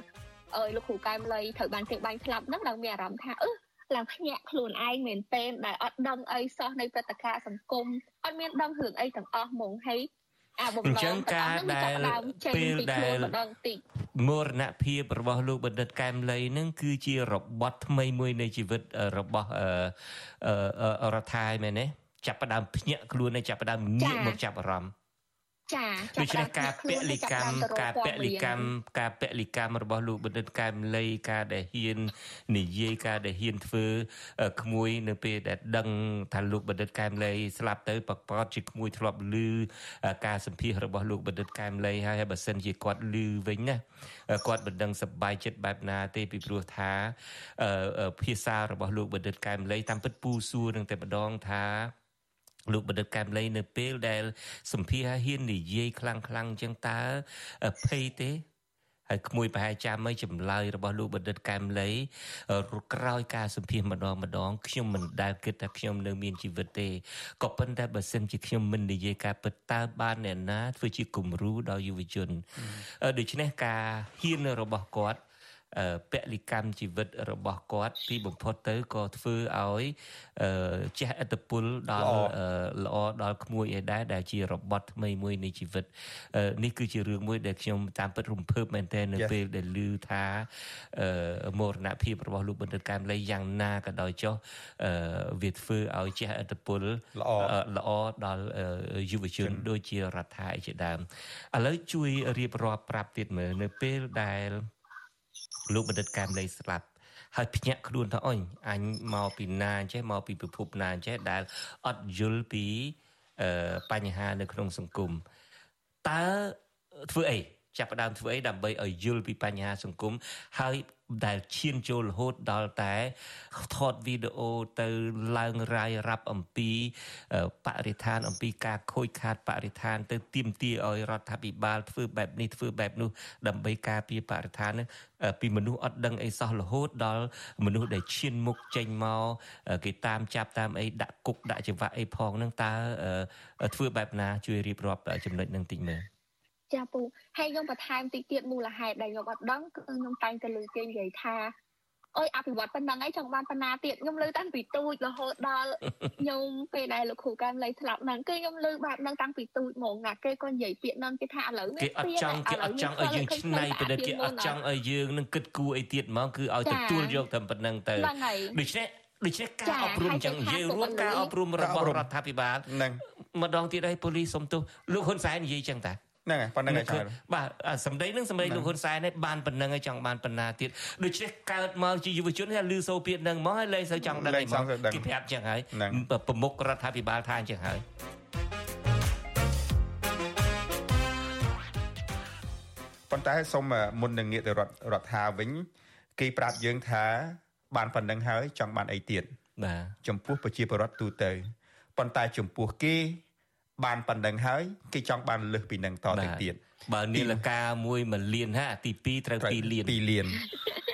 អើយលោកគ្រូកែមលីត្រូវបានគេបាញ់ស្លាប់ហ្នឹងដល់មានអារម្មណ៍ថាអឺ ឡើងភ្ញាក់ខ្លួនឯងមែនទែនដែលអត់ដឹងអីសោះនៃព្រឹត្តិការណ៍សង្គមអត់មានដឹងរឿងអីទាំងអស់ហ្មងហើយអាបំឡងអញ្ចឹងការដែលពេលដែលមរណភាពរបស់លោកបណ្ឌិតកែមលីនឹងគឺជារបត់ថ្មីមួយនៃជីវិតរបស់រដ្ឋាភិបាលមែនទេចាប់ផ្ដើមភ្ញាក់ខ្លួនហើយចាប់ផ្ដើមងាកមកចាប់អារម្មណ៍ ចាដូច្នេះការពលិកម្មការពលិកម្មការពលិកម្មរបស់លោកបណ្ឌិតកែមលីការដែលហ៊ាននិយាយការដែលហ៊ានធ្វើក្មួយនៅពេលដែលដឹងថាលោកបណ្ឌិតកែមលីស្លាប់ទៅប្រកបជាក្មួយធ្លាប់ឮការសម្ភាសរបស់លោកបណ្ឌិតកែមលីហើយបើសិនជាគាត់ឮវិញណាគាត់មិនដឹងសប្បាយចិត្តបែបណាទេពីព្រោះថាភាសារបស់លោកបណ្ឌិតកែមលីតាមពិតពូសួរនឹងតែម្ដងថា លោកបណ្ឌិតកែមលីនៅពេលដែលសម្ភារហ៊ាននិយាយខ្លាំងខ្លាំងចឹងតើភ័យទេហើយក្មួយប្រហែលចាំមិនចម្លើយរបស់លោកបណ្ឌិតកែមលីក្រោយការសម្ភាសម្ដងម្ដងខ្ញុំមិនដែលគិតថាខ្ញុំនៅមានជីវិតទេក៏ប៉ុន្តែបើសិនជាខ្ញុំមិននិយាយការពិតតើបានអ្នកណាធ្វើជាគំរូដល់យុវជនដូច្នេះការហ៊ានរបស់គាត់ ពលិកម្មជីវិតរបស់គាត់ទីបំផុតទៅក៏ធ្វើឲ្យចេះឥទ្ធិពលដល់ល្អដល់ក្មួយឯដែរដែលជារបត់ថ្មីមួយនៃជីវិតនេះគឺជារឿងមួយដែលខ្ញុំតាមពិតរំភើបមែនទែននៅពេលដែលឮថាមរណភាពរបស់លោកបណ្ឌិតកែមលីយ៉ាងណាក៏ដោយចុះវាធ្វើឲ្យចេះឥទ្ធិពលល្អល្អដល់យុវជនដូចជារដ្ឋាភិបាលជាដើមឥឡូវជួយរៀបរាប់ប្រាប់ទៀតមើលនៅពេលដែល លោកបណ្ឌិតកែមលីស្លាប់ហើយភ្ញាក់ខ្លួនថាអញអញមកពីណាចេះមកពីពិភពណាចេះដែលអត់យល់ពីបញ្ហានៅក្នុងសង្គមតើធ្វើអី ចាប់ផ្ដើមធ្វើអីដើម្បីឲ្យយល់ពីបញ្ហាសង្គមហើយដែលឈានចូលរហូតដល់តែថតវីដេអូទៅឡើងរាយរាប់អំពីបរិស្ថាន អំពីការខូចខាតបរិស្ថាន ទៅទាមទារឲ្យរដ្ឋាភិបាលធ្វើបែបនេះធ្វើបែបនោះដើម្បីការពារបរិស្ថានពីមនុស្សអត់ដឹងអីសោះរហូតដល់មនុស្សដែលឈានមុខចេញមកគេតាមចាប់តាមអីដាក់គុកដាក់ច្បាប់អីផងនឹងតើធ្វើបែបណាជួយរៀបរាប់ចំណុចនឹងតិចមើល ចាពូហើយខ្ញុំបន្ថែមតិចទៀតមូលហេតុដែលខ្ញុំអត់ដឹងគឺខ្ញុំតែងតែលើគេនិយាយថាអើយអភិវឌ្ឍប៉ុណ្ណឹងឯងចង់បានប៉ុណ្ណាទៀតខ្ញុំលើតាំងពីទូចរហូតដល់ខ្ញុំពេលដែលលោកគ្រូកែមលៃស្លាប់ហ្នឹងគឺខ្ញុំលើបែបហ្នឹងតាំងពីទូចហ្មងណាគេក៏និយាយពាក្យហ្នឹងគេថាឥឡូវគេអត់ចង់គេអត់ចង់ឲ្យយើងឆ្នៃប្រឌិតគេអត់ចង់ឲ្យយើងនឹងគិតគូរអីទៀតហ្មងគឺឲ្យទទួលយកតែប៉ុណ្្នឹងទៅដូច្នេះដូច្នេះការអប់រំចឹងនិយាយរួមការអប់រំរបស់រដ្ឋាភិបាលហ្នឹងម្ដងទៀតឲ្យប៉ូលីសសុំទោសលោកហ៊ុនសែននិយាយចឹងតា ហ្នឹងហើយប៉ុណ្្នឹងហើយច្រើនបាទសម្ដីនឹងសម្ដីលោកហ៊ុនសែននេះបានប៉ុណ្្នឹងហើយចង់បានប៉ុណ្ណាទៀតដូច្នេះកើតមកជាយុវជនហើយលឺសូពាក្យហ្នឹងមកហើយលែងសូវចង់ដឹងអីមកគេប្រាប់ចឹងហើយប្រមុខរដ្ឋាភិបាលថាអញ្ចឹងហើយប៉ុន្តែសូមមុននឹងងាកទៅរដ្ឋរដ្ឋាវិញ គេប្រាប់យើងថាបានប៉ុណ្្នឹងហើយចង់បានអីទៀតបាទចំពោះប្រជាពលរដ្ឋទូទៅប៉ុន្តែចំពោះគេ បានប៉ុណ្ណឹងហើយគេចង់បានលើសពីនឹងតទៅទៀតបើនីលការមួយ1លានហាទី2ត្រូវ2លាន2លាន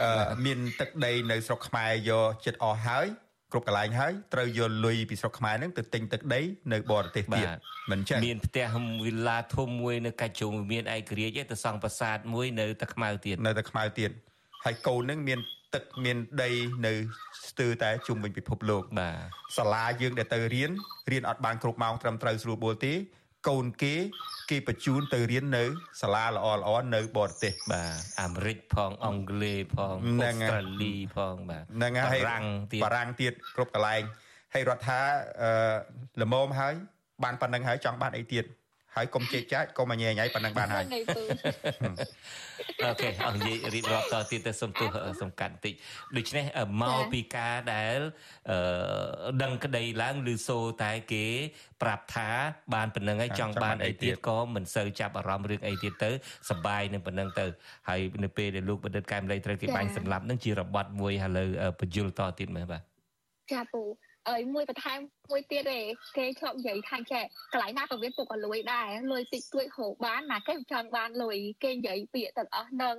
អឺមានទឹកដីនៅស្រុកខ្មែរយកចិត្តអស់ហើយគ្រប់កន្លែងហើយត្រូវយកលុយពីស្រុកខ្មែរហ្នឹងទៅទិញទឹកដីនៅបរទេសទៀតមិនចឹងមានផ្ទះវិឡាធំមួយនៅកាច់ជុំមានឯករាជ្យទៅសង់ប្រាសាទមួយនៅតែខ្មៅទៀតនៅតែខ្មៅទៀតហើយកូនហ្នឹងមាន ទឹកមានដីនៅស្ទើរតែជុំវិញពិភពលោកបាទសាលាយើងដែលទៅរៀនរៀនអត់បានគ្រប់ម៉ោងត្រឹមត្រូវស្រួលបួលទេកូនគេគេបញ្ជូនទៅរៀននៅសាលាល្អល្អនៅបរទេសបាទអាមេរិកផងអង់គ្លេសផងអូស្ត្រាលីផងបាទហ្នឹងហើយបារាំងទៀតបារាំងទៀតគ្រប់កន្លែងហើយរដ្ឋាអឺល្មមហើយបានប៉ុណ្្នឹងហើយចង់បានអីទៀត ហើយកុំជេកចាច់កុំញ៉ៃញ៉ៃប៉ុណ្ណឹងបានហើយអូខេអរនិយាយរៀបរាប់តទៀតទៅសំទោសសំកាត់បន្តិចដូច្នេះមកពីការដែលអឺដឹងក្តីឡើងឬសូតែគេ ប្រាប់ថា បានប៉ុណ្្នឹងហើយចង់បានអីទៀតក៏មិនសូវចាប់អារម្មណ៍រឿងអីទៀតទៅសបាយនឹងប៉ុណ្្នឹងទៅហើយនៅពេលដែលលោកបណ្ឌិតកែមលីត្រូវគេបាញ់សម្លាប់នឹងជារបត់មួយឥឡូវបញ្យលតទៀតមើលបាទចាពូ អើយមួយបន្ថែមមួយទៀតទេគេធ្លាប់និយាយថាចេះកន្លែងណាក៏មានពុកអលួយដែរលុយតិចតួចហូបបានណាគេចង់បានលុយគេនិយាយពាក្យទាំងអស់នឹង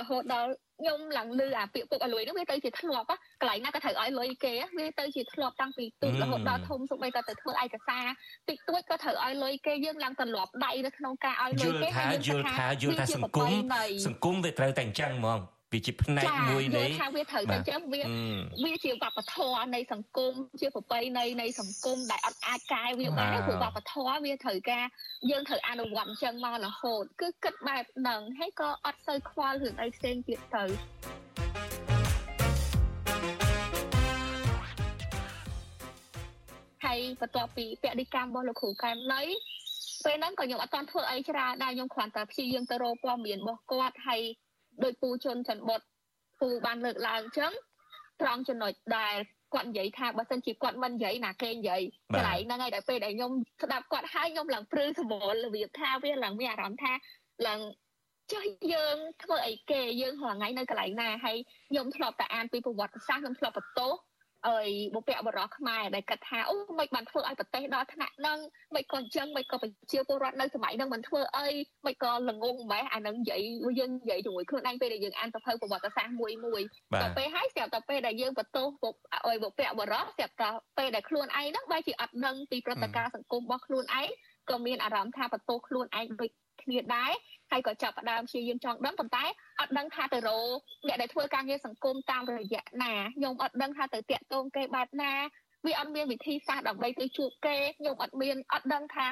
រហូតដល់ខ្ញុំឡើងលឺអាពាក្យពុកអលួយហ្នឹងវាទៅជាធ្លាប់កន្លែងណាក៏ត្រូវឲ្យលុយគេវាទៅជាធ្លាប់តាំងពីទូរហូតដល់ធំសូម្បីតែទៅធ្វើឯកសារតិចតួចក៏ត្រូវឲ្យលុយគេយើងឡើងទម្លាប់ដៃនៅក្នុងការឲ្យលុយគេយល់ថាយល់ថាយល់ថាសង្គមសង្គមវាត្រូវតែអញ្ចឹងហ្មង វាជាផ្នែកមួយនៃថាវាត្រូវតែចឹងវាវាជាវប្បធម៌នៃសង្គមជាប្រពៃណីនៃសង្គមដែលអត់អាចកែវាបានព្រោះវប្បធម៌វាត្រូវការយើងត្រូវអនុវត្តអញ្ចឹងមករហូតគឺគិតបែបហ្នឹងហើយក៏អត់សូវខ្វល់រឿងអីផ្សេងទៀតទៅហើយបន្ទាប់ពីពតិកម្មរបស់លោកគ្រូកែមលីពេលហ្នឹងក៏ខ្ញុំអត់ទាន់ធ្វើអីច្រើនដែរខ្ញុំគ្រាន់តែព្យាយាមទៅរកព័ត៌មានរបស់គាត់ហើយ ដោយពូជន់ច័ន្ទបុតពូបានលើកឡើងអញ្ចឹងត្រង់ចំណុចដែលគាត់និយាយថាបើសិនជាគាត់មិននិយាយណាគេនិយាយកន្លែងហ្នឹងហើយដល់ពេលដែលខ្ញុំស្ដាប់គាត់ហើយខ្ញុំឡើងព្រឺសម្បល់របៀបថាវាឡើងមានអារម្មណ៍ថាឡើងចុះយើងធ្វើអីគេយើងរាល់ថ្ងៃនៅកន្លែងណាហើយខ្ញុំធ្លាប់តែអានពីប្រវត្តិសាស្ត្រខ្ញុំធ្លាប់បន្ទោស អើយបុព្វបុរសខ្មែរដែលគិតថាអូមិនបានធ្វើឲ្យប្រទេសដល់ថ្នាក់ហ្នឹងមិនក៏អញ្ចឹងមិនក៏ប្រជាពលរដ្ឋនៅសម័យហ្នឹងមិនធ្វើអីមិនក៏ល្ងងម៉េះអាហ្នឹងនិយាយយើងនិយាយជាមួយខ្លួនឯងពេលដែលយើងអានសភៅប្រវត្តិសាស្ត្រមួយមួយទៅពេលហើយស្រាប់តែពេលដែលយើងបន្ទោសបុព្វអើយបុព្វបុរសស្រាប់តែពេលដែលខ្លួនឯងហ្នឹងបែរជាអត់ដឹងពីព្រឹត្តិការណ៍សង្គមរបស់ខ្លួនឯងក៏មានអារម្មណ៍ថាបន្ទោសខ្លួនឯងដូច គ្នាដែរហើយក៏ចាប់ផ្ដើមព្យាយាមចង់ដឹងប៉ុន្តែអត់ដឹងថាទៅរកអ្នកដែលធ្វើការងារសង្គមតាមរយៈណាខ្ញុំអត់ដឹងថាទៅតាក់ទងគេបែបណាវាអត់មានវិធីសាស្ត្រដើម្បីទៅជួបគេខ្ញុំអត់មានអត់ដឹងថា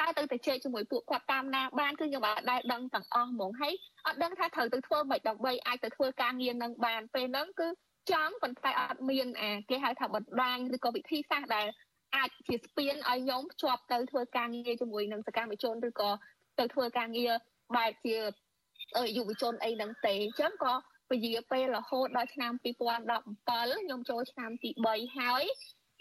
តើទៅទៅជែកជាមួយពួកគាត់តាមណាបានគឺខ្ញុំអត់ដែលដឹងទាំងអស់ហ្មងហើយអត់ដឹងថាត្រូវទៅធ្វើម៉េចដើម្បីអាចទៅធ្វើការងារនឹងបានពេលហ្នឹងគឺចង់ប៉ុន្តែអត់មានអាគេហៅថាបណ្ដាញឬក៏វិធីសាស្ត្រដែលអាចជាស្ពានឲ្យខ្ញុំភ្ជាប់ទៅធ្វើការងារជាមួយនឹងសកម្មជនឬក៏ ទៅធ្វើការងារបែបជាយុវជនអីហ្នឹងទេអញ្ចឹងក៏ពជាពេលរហូតដល់ឆ្នាំ2017ខ្ញុំចូលឆ្នាំទី3ហើយ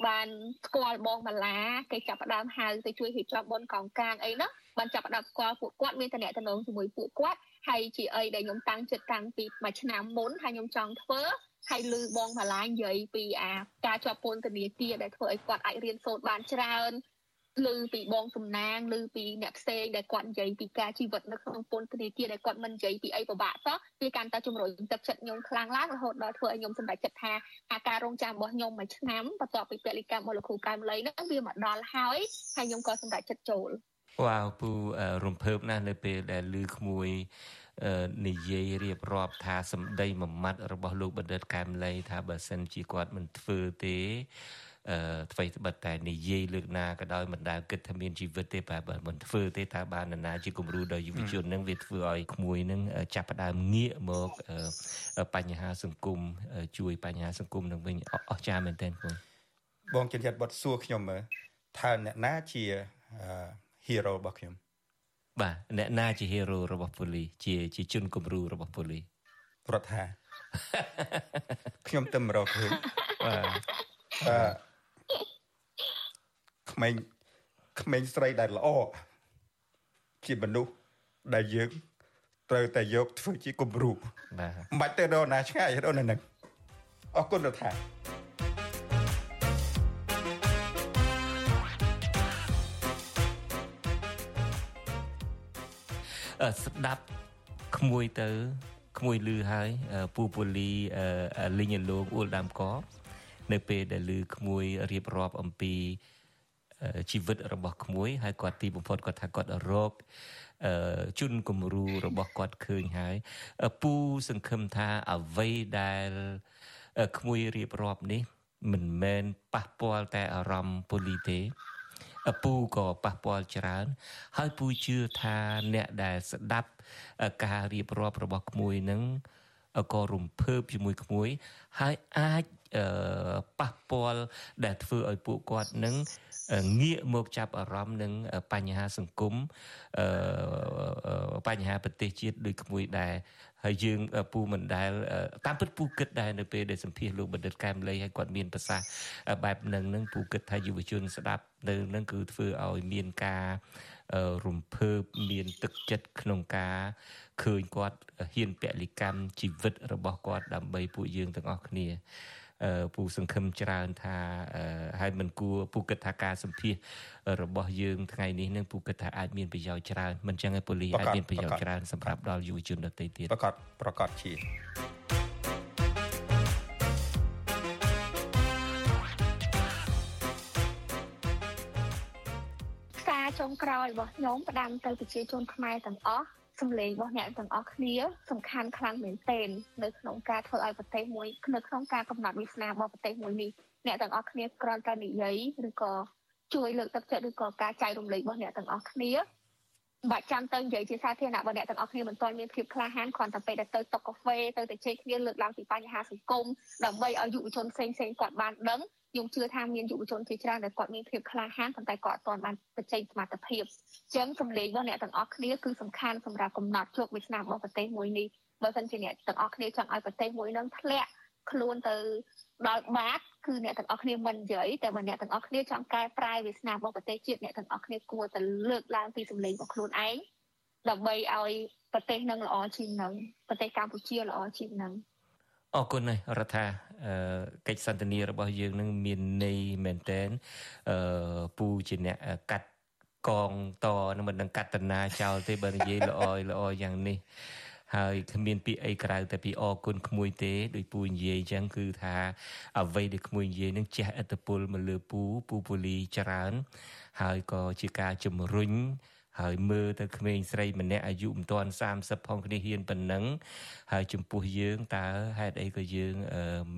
បានស្គាល់បងម៉ាឡាគេចាប់ផ្ដើមហៅទៅជួយរៀបចំបុណ្យកងកាងអីណាបានចាប់ផ្ដើមស្គាល់ពួកគាត់មានតំណែងជាមួយពួកគាត់ហើយជាអីដែលខ្ញុំតាំងចិត្តតាំងពីមួយឆ្នាំមុនហើយខ្ញុំចង់ធ្វើហើយលឺបងម៉ាឡានិយាយពីអាការជាប់ពន្ធនាគារដែលធ្វើឲ្យគាត់អាចរៀនសូត្របានច្រើន ឮពីបងសំណាងឮពីអ្នកផ្សេងដែលគាត់និយាយពីការជីវិតនៅក្នុងពន្ធនាគារដែលគាត់មិននិយាយពីអីពិបាកសោះវាកាន់តែជំរុញទឹកចិត្តខ្ញុំខ្លាំងឡើងរហូតដល់ធ្វើឲ្យខ្ញុំសម្រេចចិត្តថាអាការរងចាំរបស់ខ្ញុំមួយឆ្នាំបន្ទាប់ពីពលិកម្មរបស់លោកគ្រូកែមលីហ្នឹងវាមកដល់ហើយហើយខ្ញុំក៏សម្រេចចិត្តចូលវ៉ាវពូរំភើបណាស់នៅពេលដែលឮក្មួយនិយាយរៀបរាប់ថាសម្ដីមួយម៉ាត់របស់លោកបណ្ឌិតកែមលីថាបើសិនជាគាត់មិនធ្វើទេ អឺអ្វីត្បិតតែនិយាយលើកណាក៏ដោយមិនដែលគិតថាមានជីវិតទេបែបមិនធ្វើទេតើបាននរណាជាគំរូដល់យុវជននឹងវាធ្វើឲ្យក្មួយនឹងចាប់ផ្ដើមងាកមកបញ្ហាសង្គមជួយបញ្ហាសង្គមនឹងវិញអស្ចារ្យមែនទែនគូបងចិនចិត្តបត់សួរខ្ញុំមើលថាអ្នកណាជា hero របស់ខ្ញុំបាទអ្នកណាជា hero របស់ប៉ូលីសជាជាជនគំរូរបស់ប៉ូលីសរដ្ឋាខ្ញុំទៅមករកឃើញបាទអឺ ក្មេងក្មេងស្រីដែលល្អជាមនុស្សដែលយើងត្រូវតែយកធ្វើជាគំរូបាទមិនបាច់ទៅដល់ណាឆ្ងាយដល់នៅនឹងអរគុណរដ្ឋាស្ដាប់ក្មួយទៅក្មួយលឺហើយពូពូលីលីងលងអ៊ូលដាំកនៅពេលដែលលឺក្មួយរៀបរាប់អំពី ជីវិតរបស់ក្មួយហើយគាត់ទីបំផុតគាត់ថាគាត់រកជុនគំរូរបស់គាត់ឃើញហើយពូសង្ឃឹមថាអ្វីដែលក្មួយរៀបរាប់នេះ មិនមែនប៉ះពាល់តែអារម្មណ៍ពូលីទេពូក៏ប៉ះពាល់ច្រើន ហើយពូជឿថាអ្នកដែលស្ដាប់ការរៀបរាប់របស់ក្មួយនឹងក៏រំភើបជាមួយក្មួយ ហើយអាចប៉ះពាល់ដែលធ្វើឲ្យពួកគាត់នឹង ងាកមកចាប់អារម្មណ៍នឹងបញ្ហាសង្គមបញ្ហាប្រទេសជាតិដូចក្មួយដែរហើយយើងពូមិនដែលតាមពិតពូគិតដែរនៅពេលដែលសម្ភាសលោកបណ្ឌិតកែមលីហើយគាត់មានប្រសាសន៍បែបហ្នឹងនឹងពូគិតថាយុវជនស្ដាប់នៅនឹងគឺធ្វើឲ្យមានការរំភើបមានទឹកចិត្តក្នុងការឃើញគាត់ហ៊ានពលិកម្មជីវិតរបស់គាត់ដើម្បីពួកយើងទាំងអស់គ្នា ពូសង្ឃឹមច្រើនថាហើយមិនគួរពូគិតថាការសម្ភាសរបស់យើងថ្ងៃនេះនឹងពូគិតថាអាចមានប្រយោជន៍ច្រើនមិនចឹងឯប៉ូលីអាចមានប្រយោជន៍ច្រើនសម្រាប់ដល់យុវជនដទៃទៀតប្រកាសប្រកាសជាការចុងក្រោយរបស់ខ្ញុំផ្ដាំទៅប្រជាជនខ្មែរទាំងអស់ សម្លេងរបស់អ្នកទាំងអស់គ្នាសំខាន់ខ្លាំងមែនទែននៅក្នុងការធ្វើឲ្យប្រទេសមួយនៅក្នុងការកំណត់វិសនារបស់ប្រទេសមួយនេះអ្នកទាំងអស់គ្នាគ្រាន់តែនិយាយឬក៏ជួយលើកទឹកចិត្តឬក៏ការចែករំលែករបស់អ្នកទាំងអស់គ្នាបាច់ចាំទៅនិយាយជាសាធារណៈបើអ្នកទាំងអស់គ្នាមិនទាន់មានភាពក្លាហានគ្រាន់តែពេលដែលទៅតុកាហ្វេទៅទៅជែកគ្នាលើកឡើងពីបញ្ហាសង្គមដើម្បីឲ្យយុវជនផ្សេងផ្សេងគាត់បានដឹង ខ្ញុំជឿថាមានយុវជនជាច្រើនដែលគាត់មានភាពក្លាហានប៉ុន្តែគាត់អត់ទាន់បានបញ្ចេញសមត្ថភាពអញ្ចឹងសម្លេងរបស់អ្នកទាំងអស់គ្នាគឺសំខាន់សម្រាប់កំណត់ជោគវាសនារបស់ប្រទេសមួយនេះបើមិនជាអ្នកទាំងអស់គ្នាចង់ឲ្យប្រទេសមួយនឹងធ្លាក់ខ្លួនទៅដល់បាតគឺអ្នកទាំងអស់គ្នាមិននិយាយតែបើអ្នកទាំងអស់គ្នាចង់កែប្រែវាសនារបស់ប្រទេសជាតិអ្នកទាំងអស់គ្នាគួរតែលើកឡើងពីសម្លេងរបស់ខ្លួនឯងដើម្បីឲ្យប្រទេសនឹងល្អជាងនឹងប្រទេសកម្ពុជាល្អជាងនឹងអរគុណហើយរដ្ឋា កិច្ចសន្ទនារបស់យើងនឹងមានន័យមែនតែនអឺពូជាអ្នកកាត់កងតនឹងមិននឹងកតនាចោលទេបើនិយាយល្អល្អយ៉ាងនេះហើយគ្មានពាក្យអីក្រៅតែពីអរគុណក្មួយទេដោយពូនិយាយអញ្ចឹងគឺថាអ្វីដែលក្មួយនិយាយនឹងជះឥទ្ធិពលមកលើពូពូពូលីច្រើនហើយក៏ជាការជំរុញ ហើយមើលទៅក្មេងស្រីម្នាក់អាយុមិនទាន់30ផងគ្នាហ៊ានប៉ុណ្ណឹងហើយចំពោះយើងតើហេតុអីក៏យើង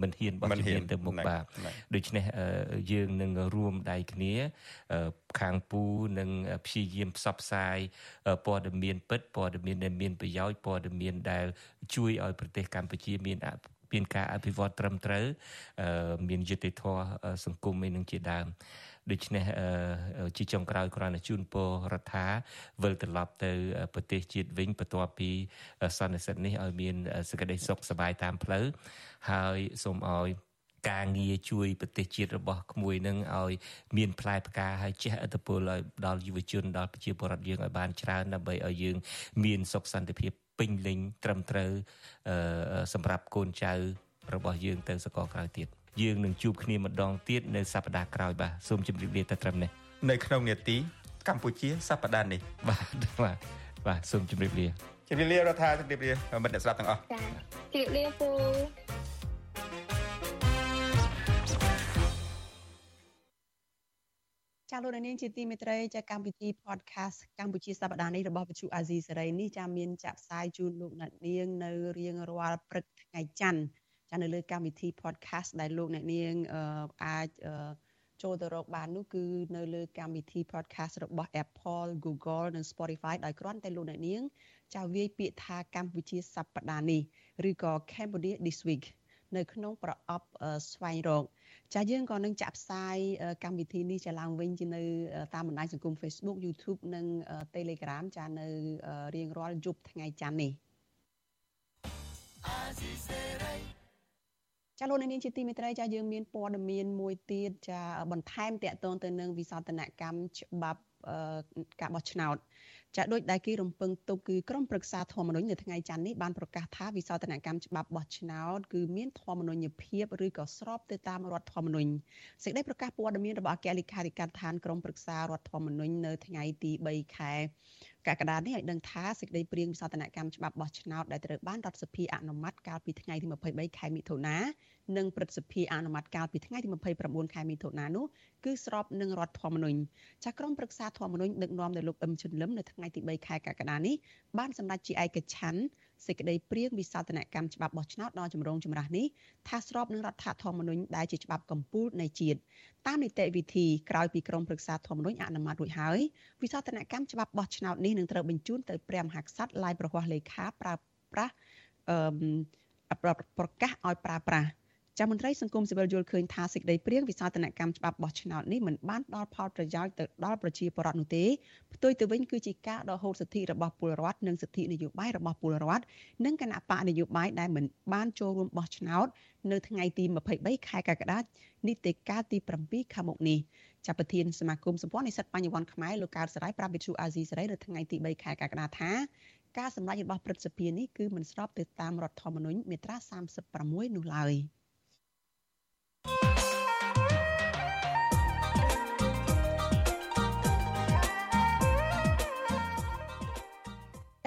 មិនហ៊ានបោះជំនាញទៅមុខបាទដូច្នេះយើងនឹងរួមដៃគ្នាខាងពូនឹងព្យាយាមផ្សព្វផ្សាយព័ត៌មានពិតព័ត៌មានដែលមានប្រយោជន៍ព័ត៌មានដែលជួយឲ្យប្រទេសកម្ពុជាមានមានការអភិវឌ្ឍត្រឹមត្រូវមានយុត្តិធម៌សង្គមឯនឹងជាដើម ដូច្នេះជាចុងក្រោយគ្រាន់តែជូនពររដ្ឋាវិលត្រឡប់ទៅប្រទេសជាតិវិញបន្ទាប់ពីសន្និសីទនេះឲ្យមានសេចក្តីសុខសប្បាយតាមផ្លូវហើយសូមឲ្យការងារជួយប្រទេសជាតិរបស់ក្មួយនឹងឲ្យមានផ្លែផ្កាហើយជះឥទ្ធិពលឲ្យដល់យុវជនដល់ប្រជាពលរដ្ឋយើងឲ្យបានច្រើនដើម្បីឲ្យយើង មានសុខសន្តិភាពពេញលេញត្រឹមត្រូវសម្រាប់កូនចៅរបស់យើងទៅសកលក្រៅទៀត យើងនឹងជួបគ្នាម្ដងទៀតនៅសប្ដាហ៍ក្រោយបាទសូមជម្រាបលាតែត្រឹមនេះនៅក្នុងនេតិកម្ពុជាសប្ដាហ៍នេះបាទបាទបាទសូមជម្រាបលាជម្រាបលារដ្ឋាជម្រាបលាមិត្តអ្នកស្ដាប់ទាំងអស់ចាជម្រាបលាពូចាលោកនាងជាទីមេត្រីចាកម្មវិធី podcast កម្ពុជាសប្តាហ៍នេះរបស់វិទ្យុអាស៊ីសេរីនេះចាមានចាក់ផ្សាយជូនលោកអ្នកនាងនៅរៀងរាល់ព្រឹកថ្ងៃច័ន្ទ ចានៅលើកម្មវិធី podcast ដែលលោកអ្នកនាងអាចចូលទៅរកបាននោះគឺនៅលើកម្មវិធី podcast របស់ Apple Google និង Spotify ដោយគ្រាន់តែលោកអ្នកនាងចាវាយពាក្យថាកម្ពុជាសប្តាហ៍នេះឬក៏ Cambodia this week នៅក្នុងប្រអប់ស្វែងរកចាយើងក៏នឹងចាក់ផ្សាយកម្មវិធីនេះចាឡើងវិញជានៅតាមបណ្ដាញសង្គម Facebook YouTube និង Telegram ចានៅរៀងរាល់យប់ថ្ងៃច័ន្ទនេះ ចាលោកនាងជាទីមេត្រីចាយើងមានព័ត៌មានមួយទៀតចាបន្ថែមតកតងទៅនឹងវិសោធនកម្មច្បាប់ការបោះឆ្នោតចាដូចដែលគេរំពឹងទុកគឺក្រមប្រឹក្សាធម្មនុញ្ញនៅថ្ងៃច័ន្ទនេះបានប្រកាសថាវិសោធនកម្មច្បាប់បោះឆ្នោតគឺមានធម្មនុញ្ញភាពឬក៏ស្របទៅតាមរដ្ឋធម្មនុញ្ញសេចក្តីប្រកាសព័ត៌មានរបស់អគ្គលេខាធិការឋានក្រមប្រឹក្សារដ្ឋធម្មនុញ្ញនៅថ្ងៃទី3ខែកក្កដានេះឲ្យដឹងថាសេចក្តីព្រាងវិសោធនកម្មច្បាប់បោះឆ្នោតដែលត្រូវបានរដ្ឋសភាអនុម័តកាលពីថ្ងៃទី23ខែមិថុនា និងព្រឹទ្ធសភាអនុម័តកាលពីថ្ងៃទី29ខែមិថុនានោះគឺស្របនឹងរដ្ឋធម្មនុញ្ញចាក្រមប្រឹក្សាធម្មនុញ្ញដឹកនាំដោយលោកអឹមជុនលឹមនៅថ្ងៃទី3ខែកក្កដានេះបានសម្រេចជាឯកច្ឆ័ន្ទសេចក្តីព្រាងវិសោធនកម្មច្បាប់បោះឆ្នោតដល់ចម្រងចម្រាស់នេះថាស្របនឹងរដ្ឋធម្មនុញ្ញដែលជាច្បាប់កម្ពុជានៃជាតិតាមនីតិវិធីក្រោយពីក្រមប្រឹក្សាធម្មនុញ្ញអនុម័តរួចហើយវិសោធនកម្មច្បាប់បោះឆ្នោតនេះនឹងត្រូវបញ្ជូនទៅព្រះមហាក្សត្រឡាយប្រហ័សលេខាប្រើប្រាស់អឺប្រកាសឲ្យប្រើប្រាស់ ចាំមន្ត្រីសង្គមស៊ីវិលយល់ឃើញថាសេចក្តីព្រៀងវិសោធនកម្មច្បាប់បោះឆ្នោតនេះមិនបានដល់ផលប្រយោជន៍ទៅដល់ប្រជាពលរដ្ឋនោះទេផ្ទុយទៅវិញគឺជាការដកហូតសិទ្ធិរបស់ពលរដ្ឋនិងសិទ្ធិនយោបាយរបស់ពលរដ្ឋនិងគណៈបកនយោបាយដែលមិនបានចូលរួមបោះឆ្នោតនៅថ្ងៃទី23ខែកក្កដានីតិកាលទី7ខាងមុខនេះចាប់ប្រធានសមាគមសម្ព័ន្ធនិស្សិតបញ្ញវន្តខ្មែរលោកកើតសរាយប្រាប់វិទ្យុអាស៊ីសេរីនៅថ្ងៃទី3ខែកក្កដាថាការសម្ដែងរបស់ព្រឹទ្ធសភានេះគឺមិនស្របទៅតាមរដ្ឋធម្មនុញ្ញមាត្រា36នោះឡើយ។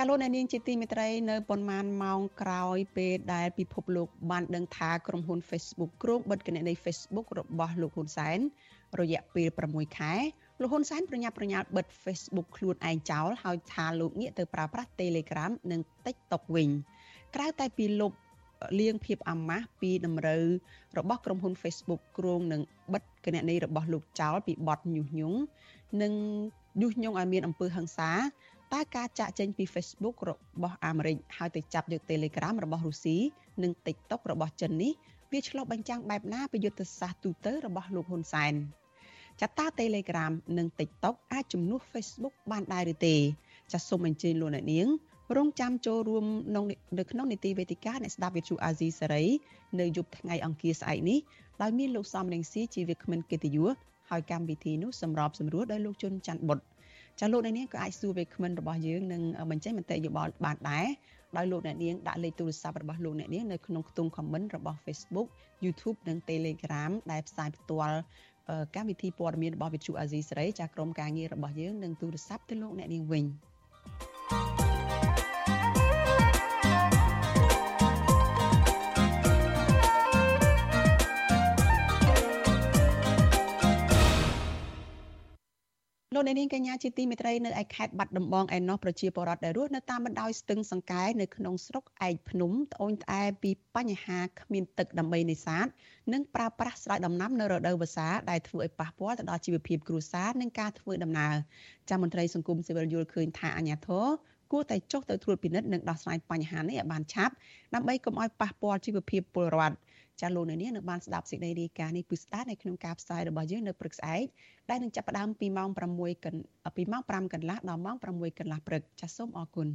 ចាលោកអ្នកនាងជាទីមេត្រីនៅប៉ុន្មានម៉ោងក្រោយពេលដែលពិភពលោកបានដឹងថាក្រុមហ៊ុន Facebook គ្រោងបិទគណនី Facebook របស់លោកហ៊ុនសែនរយៈពេល6ខែលោកហ៊ុនសែនប្រញាប់ប្រញាល់បិទ Facebook ខ្លួនឯងចោលហើយថាលោកងាកទៅប្រើប្រាស់ Telegram និង TikTok វិញក្រៅតែពីលុបលៀងភាពអាម៉ាស់ពីតម្រូវរបស់ក្រុមហ៊ុន Facebook គ្រោងនឹងបិទគណនីរបស់លោកចោលពីបទញុះញង់និងញុះញង់ឲ្យមានអំពើហិង្សា តើការចាក់ចេញពី Facebook របស់អាមេរិកហើយទៅចាប់យក Telegram របស់រុស្ស៊ីនិង TikTok របស់ចិននេះវាឆ្លុះបញ្ចាំងបែបណាពីយុទ្ធសាស្ត្រទូទៅរបស់លោកហ៊ុនសែនចាតា Telegram និង TikTok អាចជំនួស Facebook បានដែរឬទេចាសសូមអញ្ជើញលោកអ្នកនាងរងចាំចូលរួមនៅក្នុងនីតិវេទិកាអ្នកស្ដាប់វិទ្យុអាស៊ីសេរីនៅយប់ថ្ងៃអង្គារស្អែកនេះដោយមានលោកសំរងស៊ីជាវាគ្មិនកិត្តិយសហើយកម្មវិធីនោះសម្របសម្រួលដោយលោកជុនច័ន្ទបុត្រ ចាលោកអ្នកនាងក៏អាចសួរវាគ្មិនរបស់យើងនឹងបញ្ចេញមតិយោបល់បានដែរដោយលោកអ្នកនាងដាក់លេខទូរស័ព្ទរបស់លោកអ្នកនាងនៅក្នុងខ្ទង់ comment របស់ Facebook YouTube និង Telegram ដែលផ្សាយផ្ទាល់កម្មវិធីព័ត៌មានរបស់វិទ្យុអាស៊ីសេរីចាក្រុមការងាររបស់យើងនឹងទូរស័ព្ទទៅលោកអ្នកនាងវិញ លោកអ្នកនាងកញ្ញាជាទីមេត្រីនៅឯខេត្តបាត់ដំបងឯណោះប្រជាពលរដ្ឋដែលរស់នៅតាមបណ្ដោយស្ទឹងសង្កែនៅក្នុងស្រុកឯកភ្នំត្អូញត្អែពីបញ្ហាគ្មានទឹកដើម្បីនេសាទនិងប្រើប្រាស់ស្រោចដំណាំនៅរដូវវស្សាដែលធ្វើឲ្យប៉ះពាល់ទៅដល់ជីវភាពគ្រួសារនិងការធ្វើដំណើរចាមន្ត្រីសង្គមស៊ីវិលយល់ឃើញថាអាញាធរគួរតែចុះទៅត្រួតពិនិត្យនិងដោះស្រាយបញ្ហានេះឲ្យបានឆាប់ដើម្បីកុំឲ្យប៉ះពាល់ជីវភាពពលរដ្ឋ ចាលោកនៅនេះនឹងបានស្ដាប់សេចក្តីរាយការណ៍នេះពីស្ដាប់នៅក្នុងការផ្សាយរបស់យើងនៅព្រឹកស្អែកដែលនឹងចាប់ផ្ដើមពីម៉ោង6កន្លះពីម៉ោង5កន្លះដល់ម៉ោង6កន្លះព្រឹកចាសសូមអរគុណ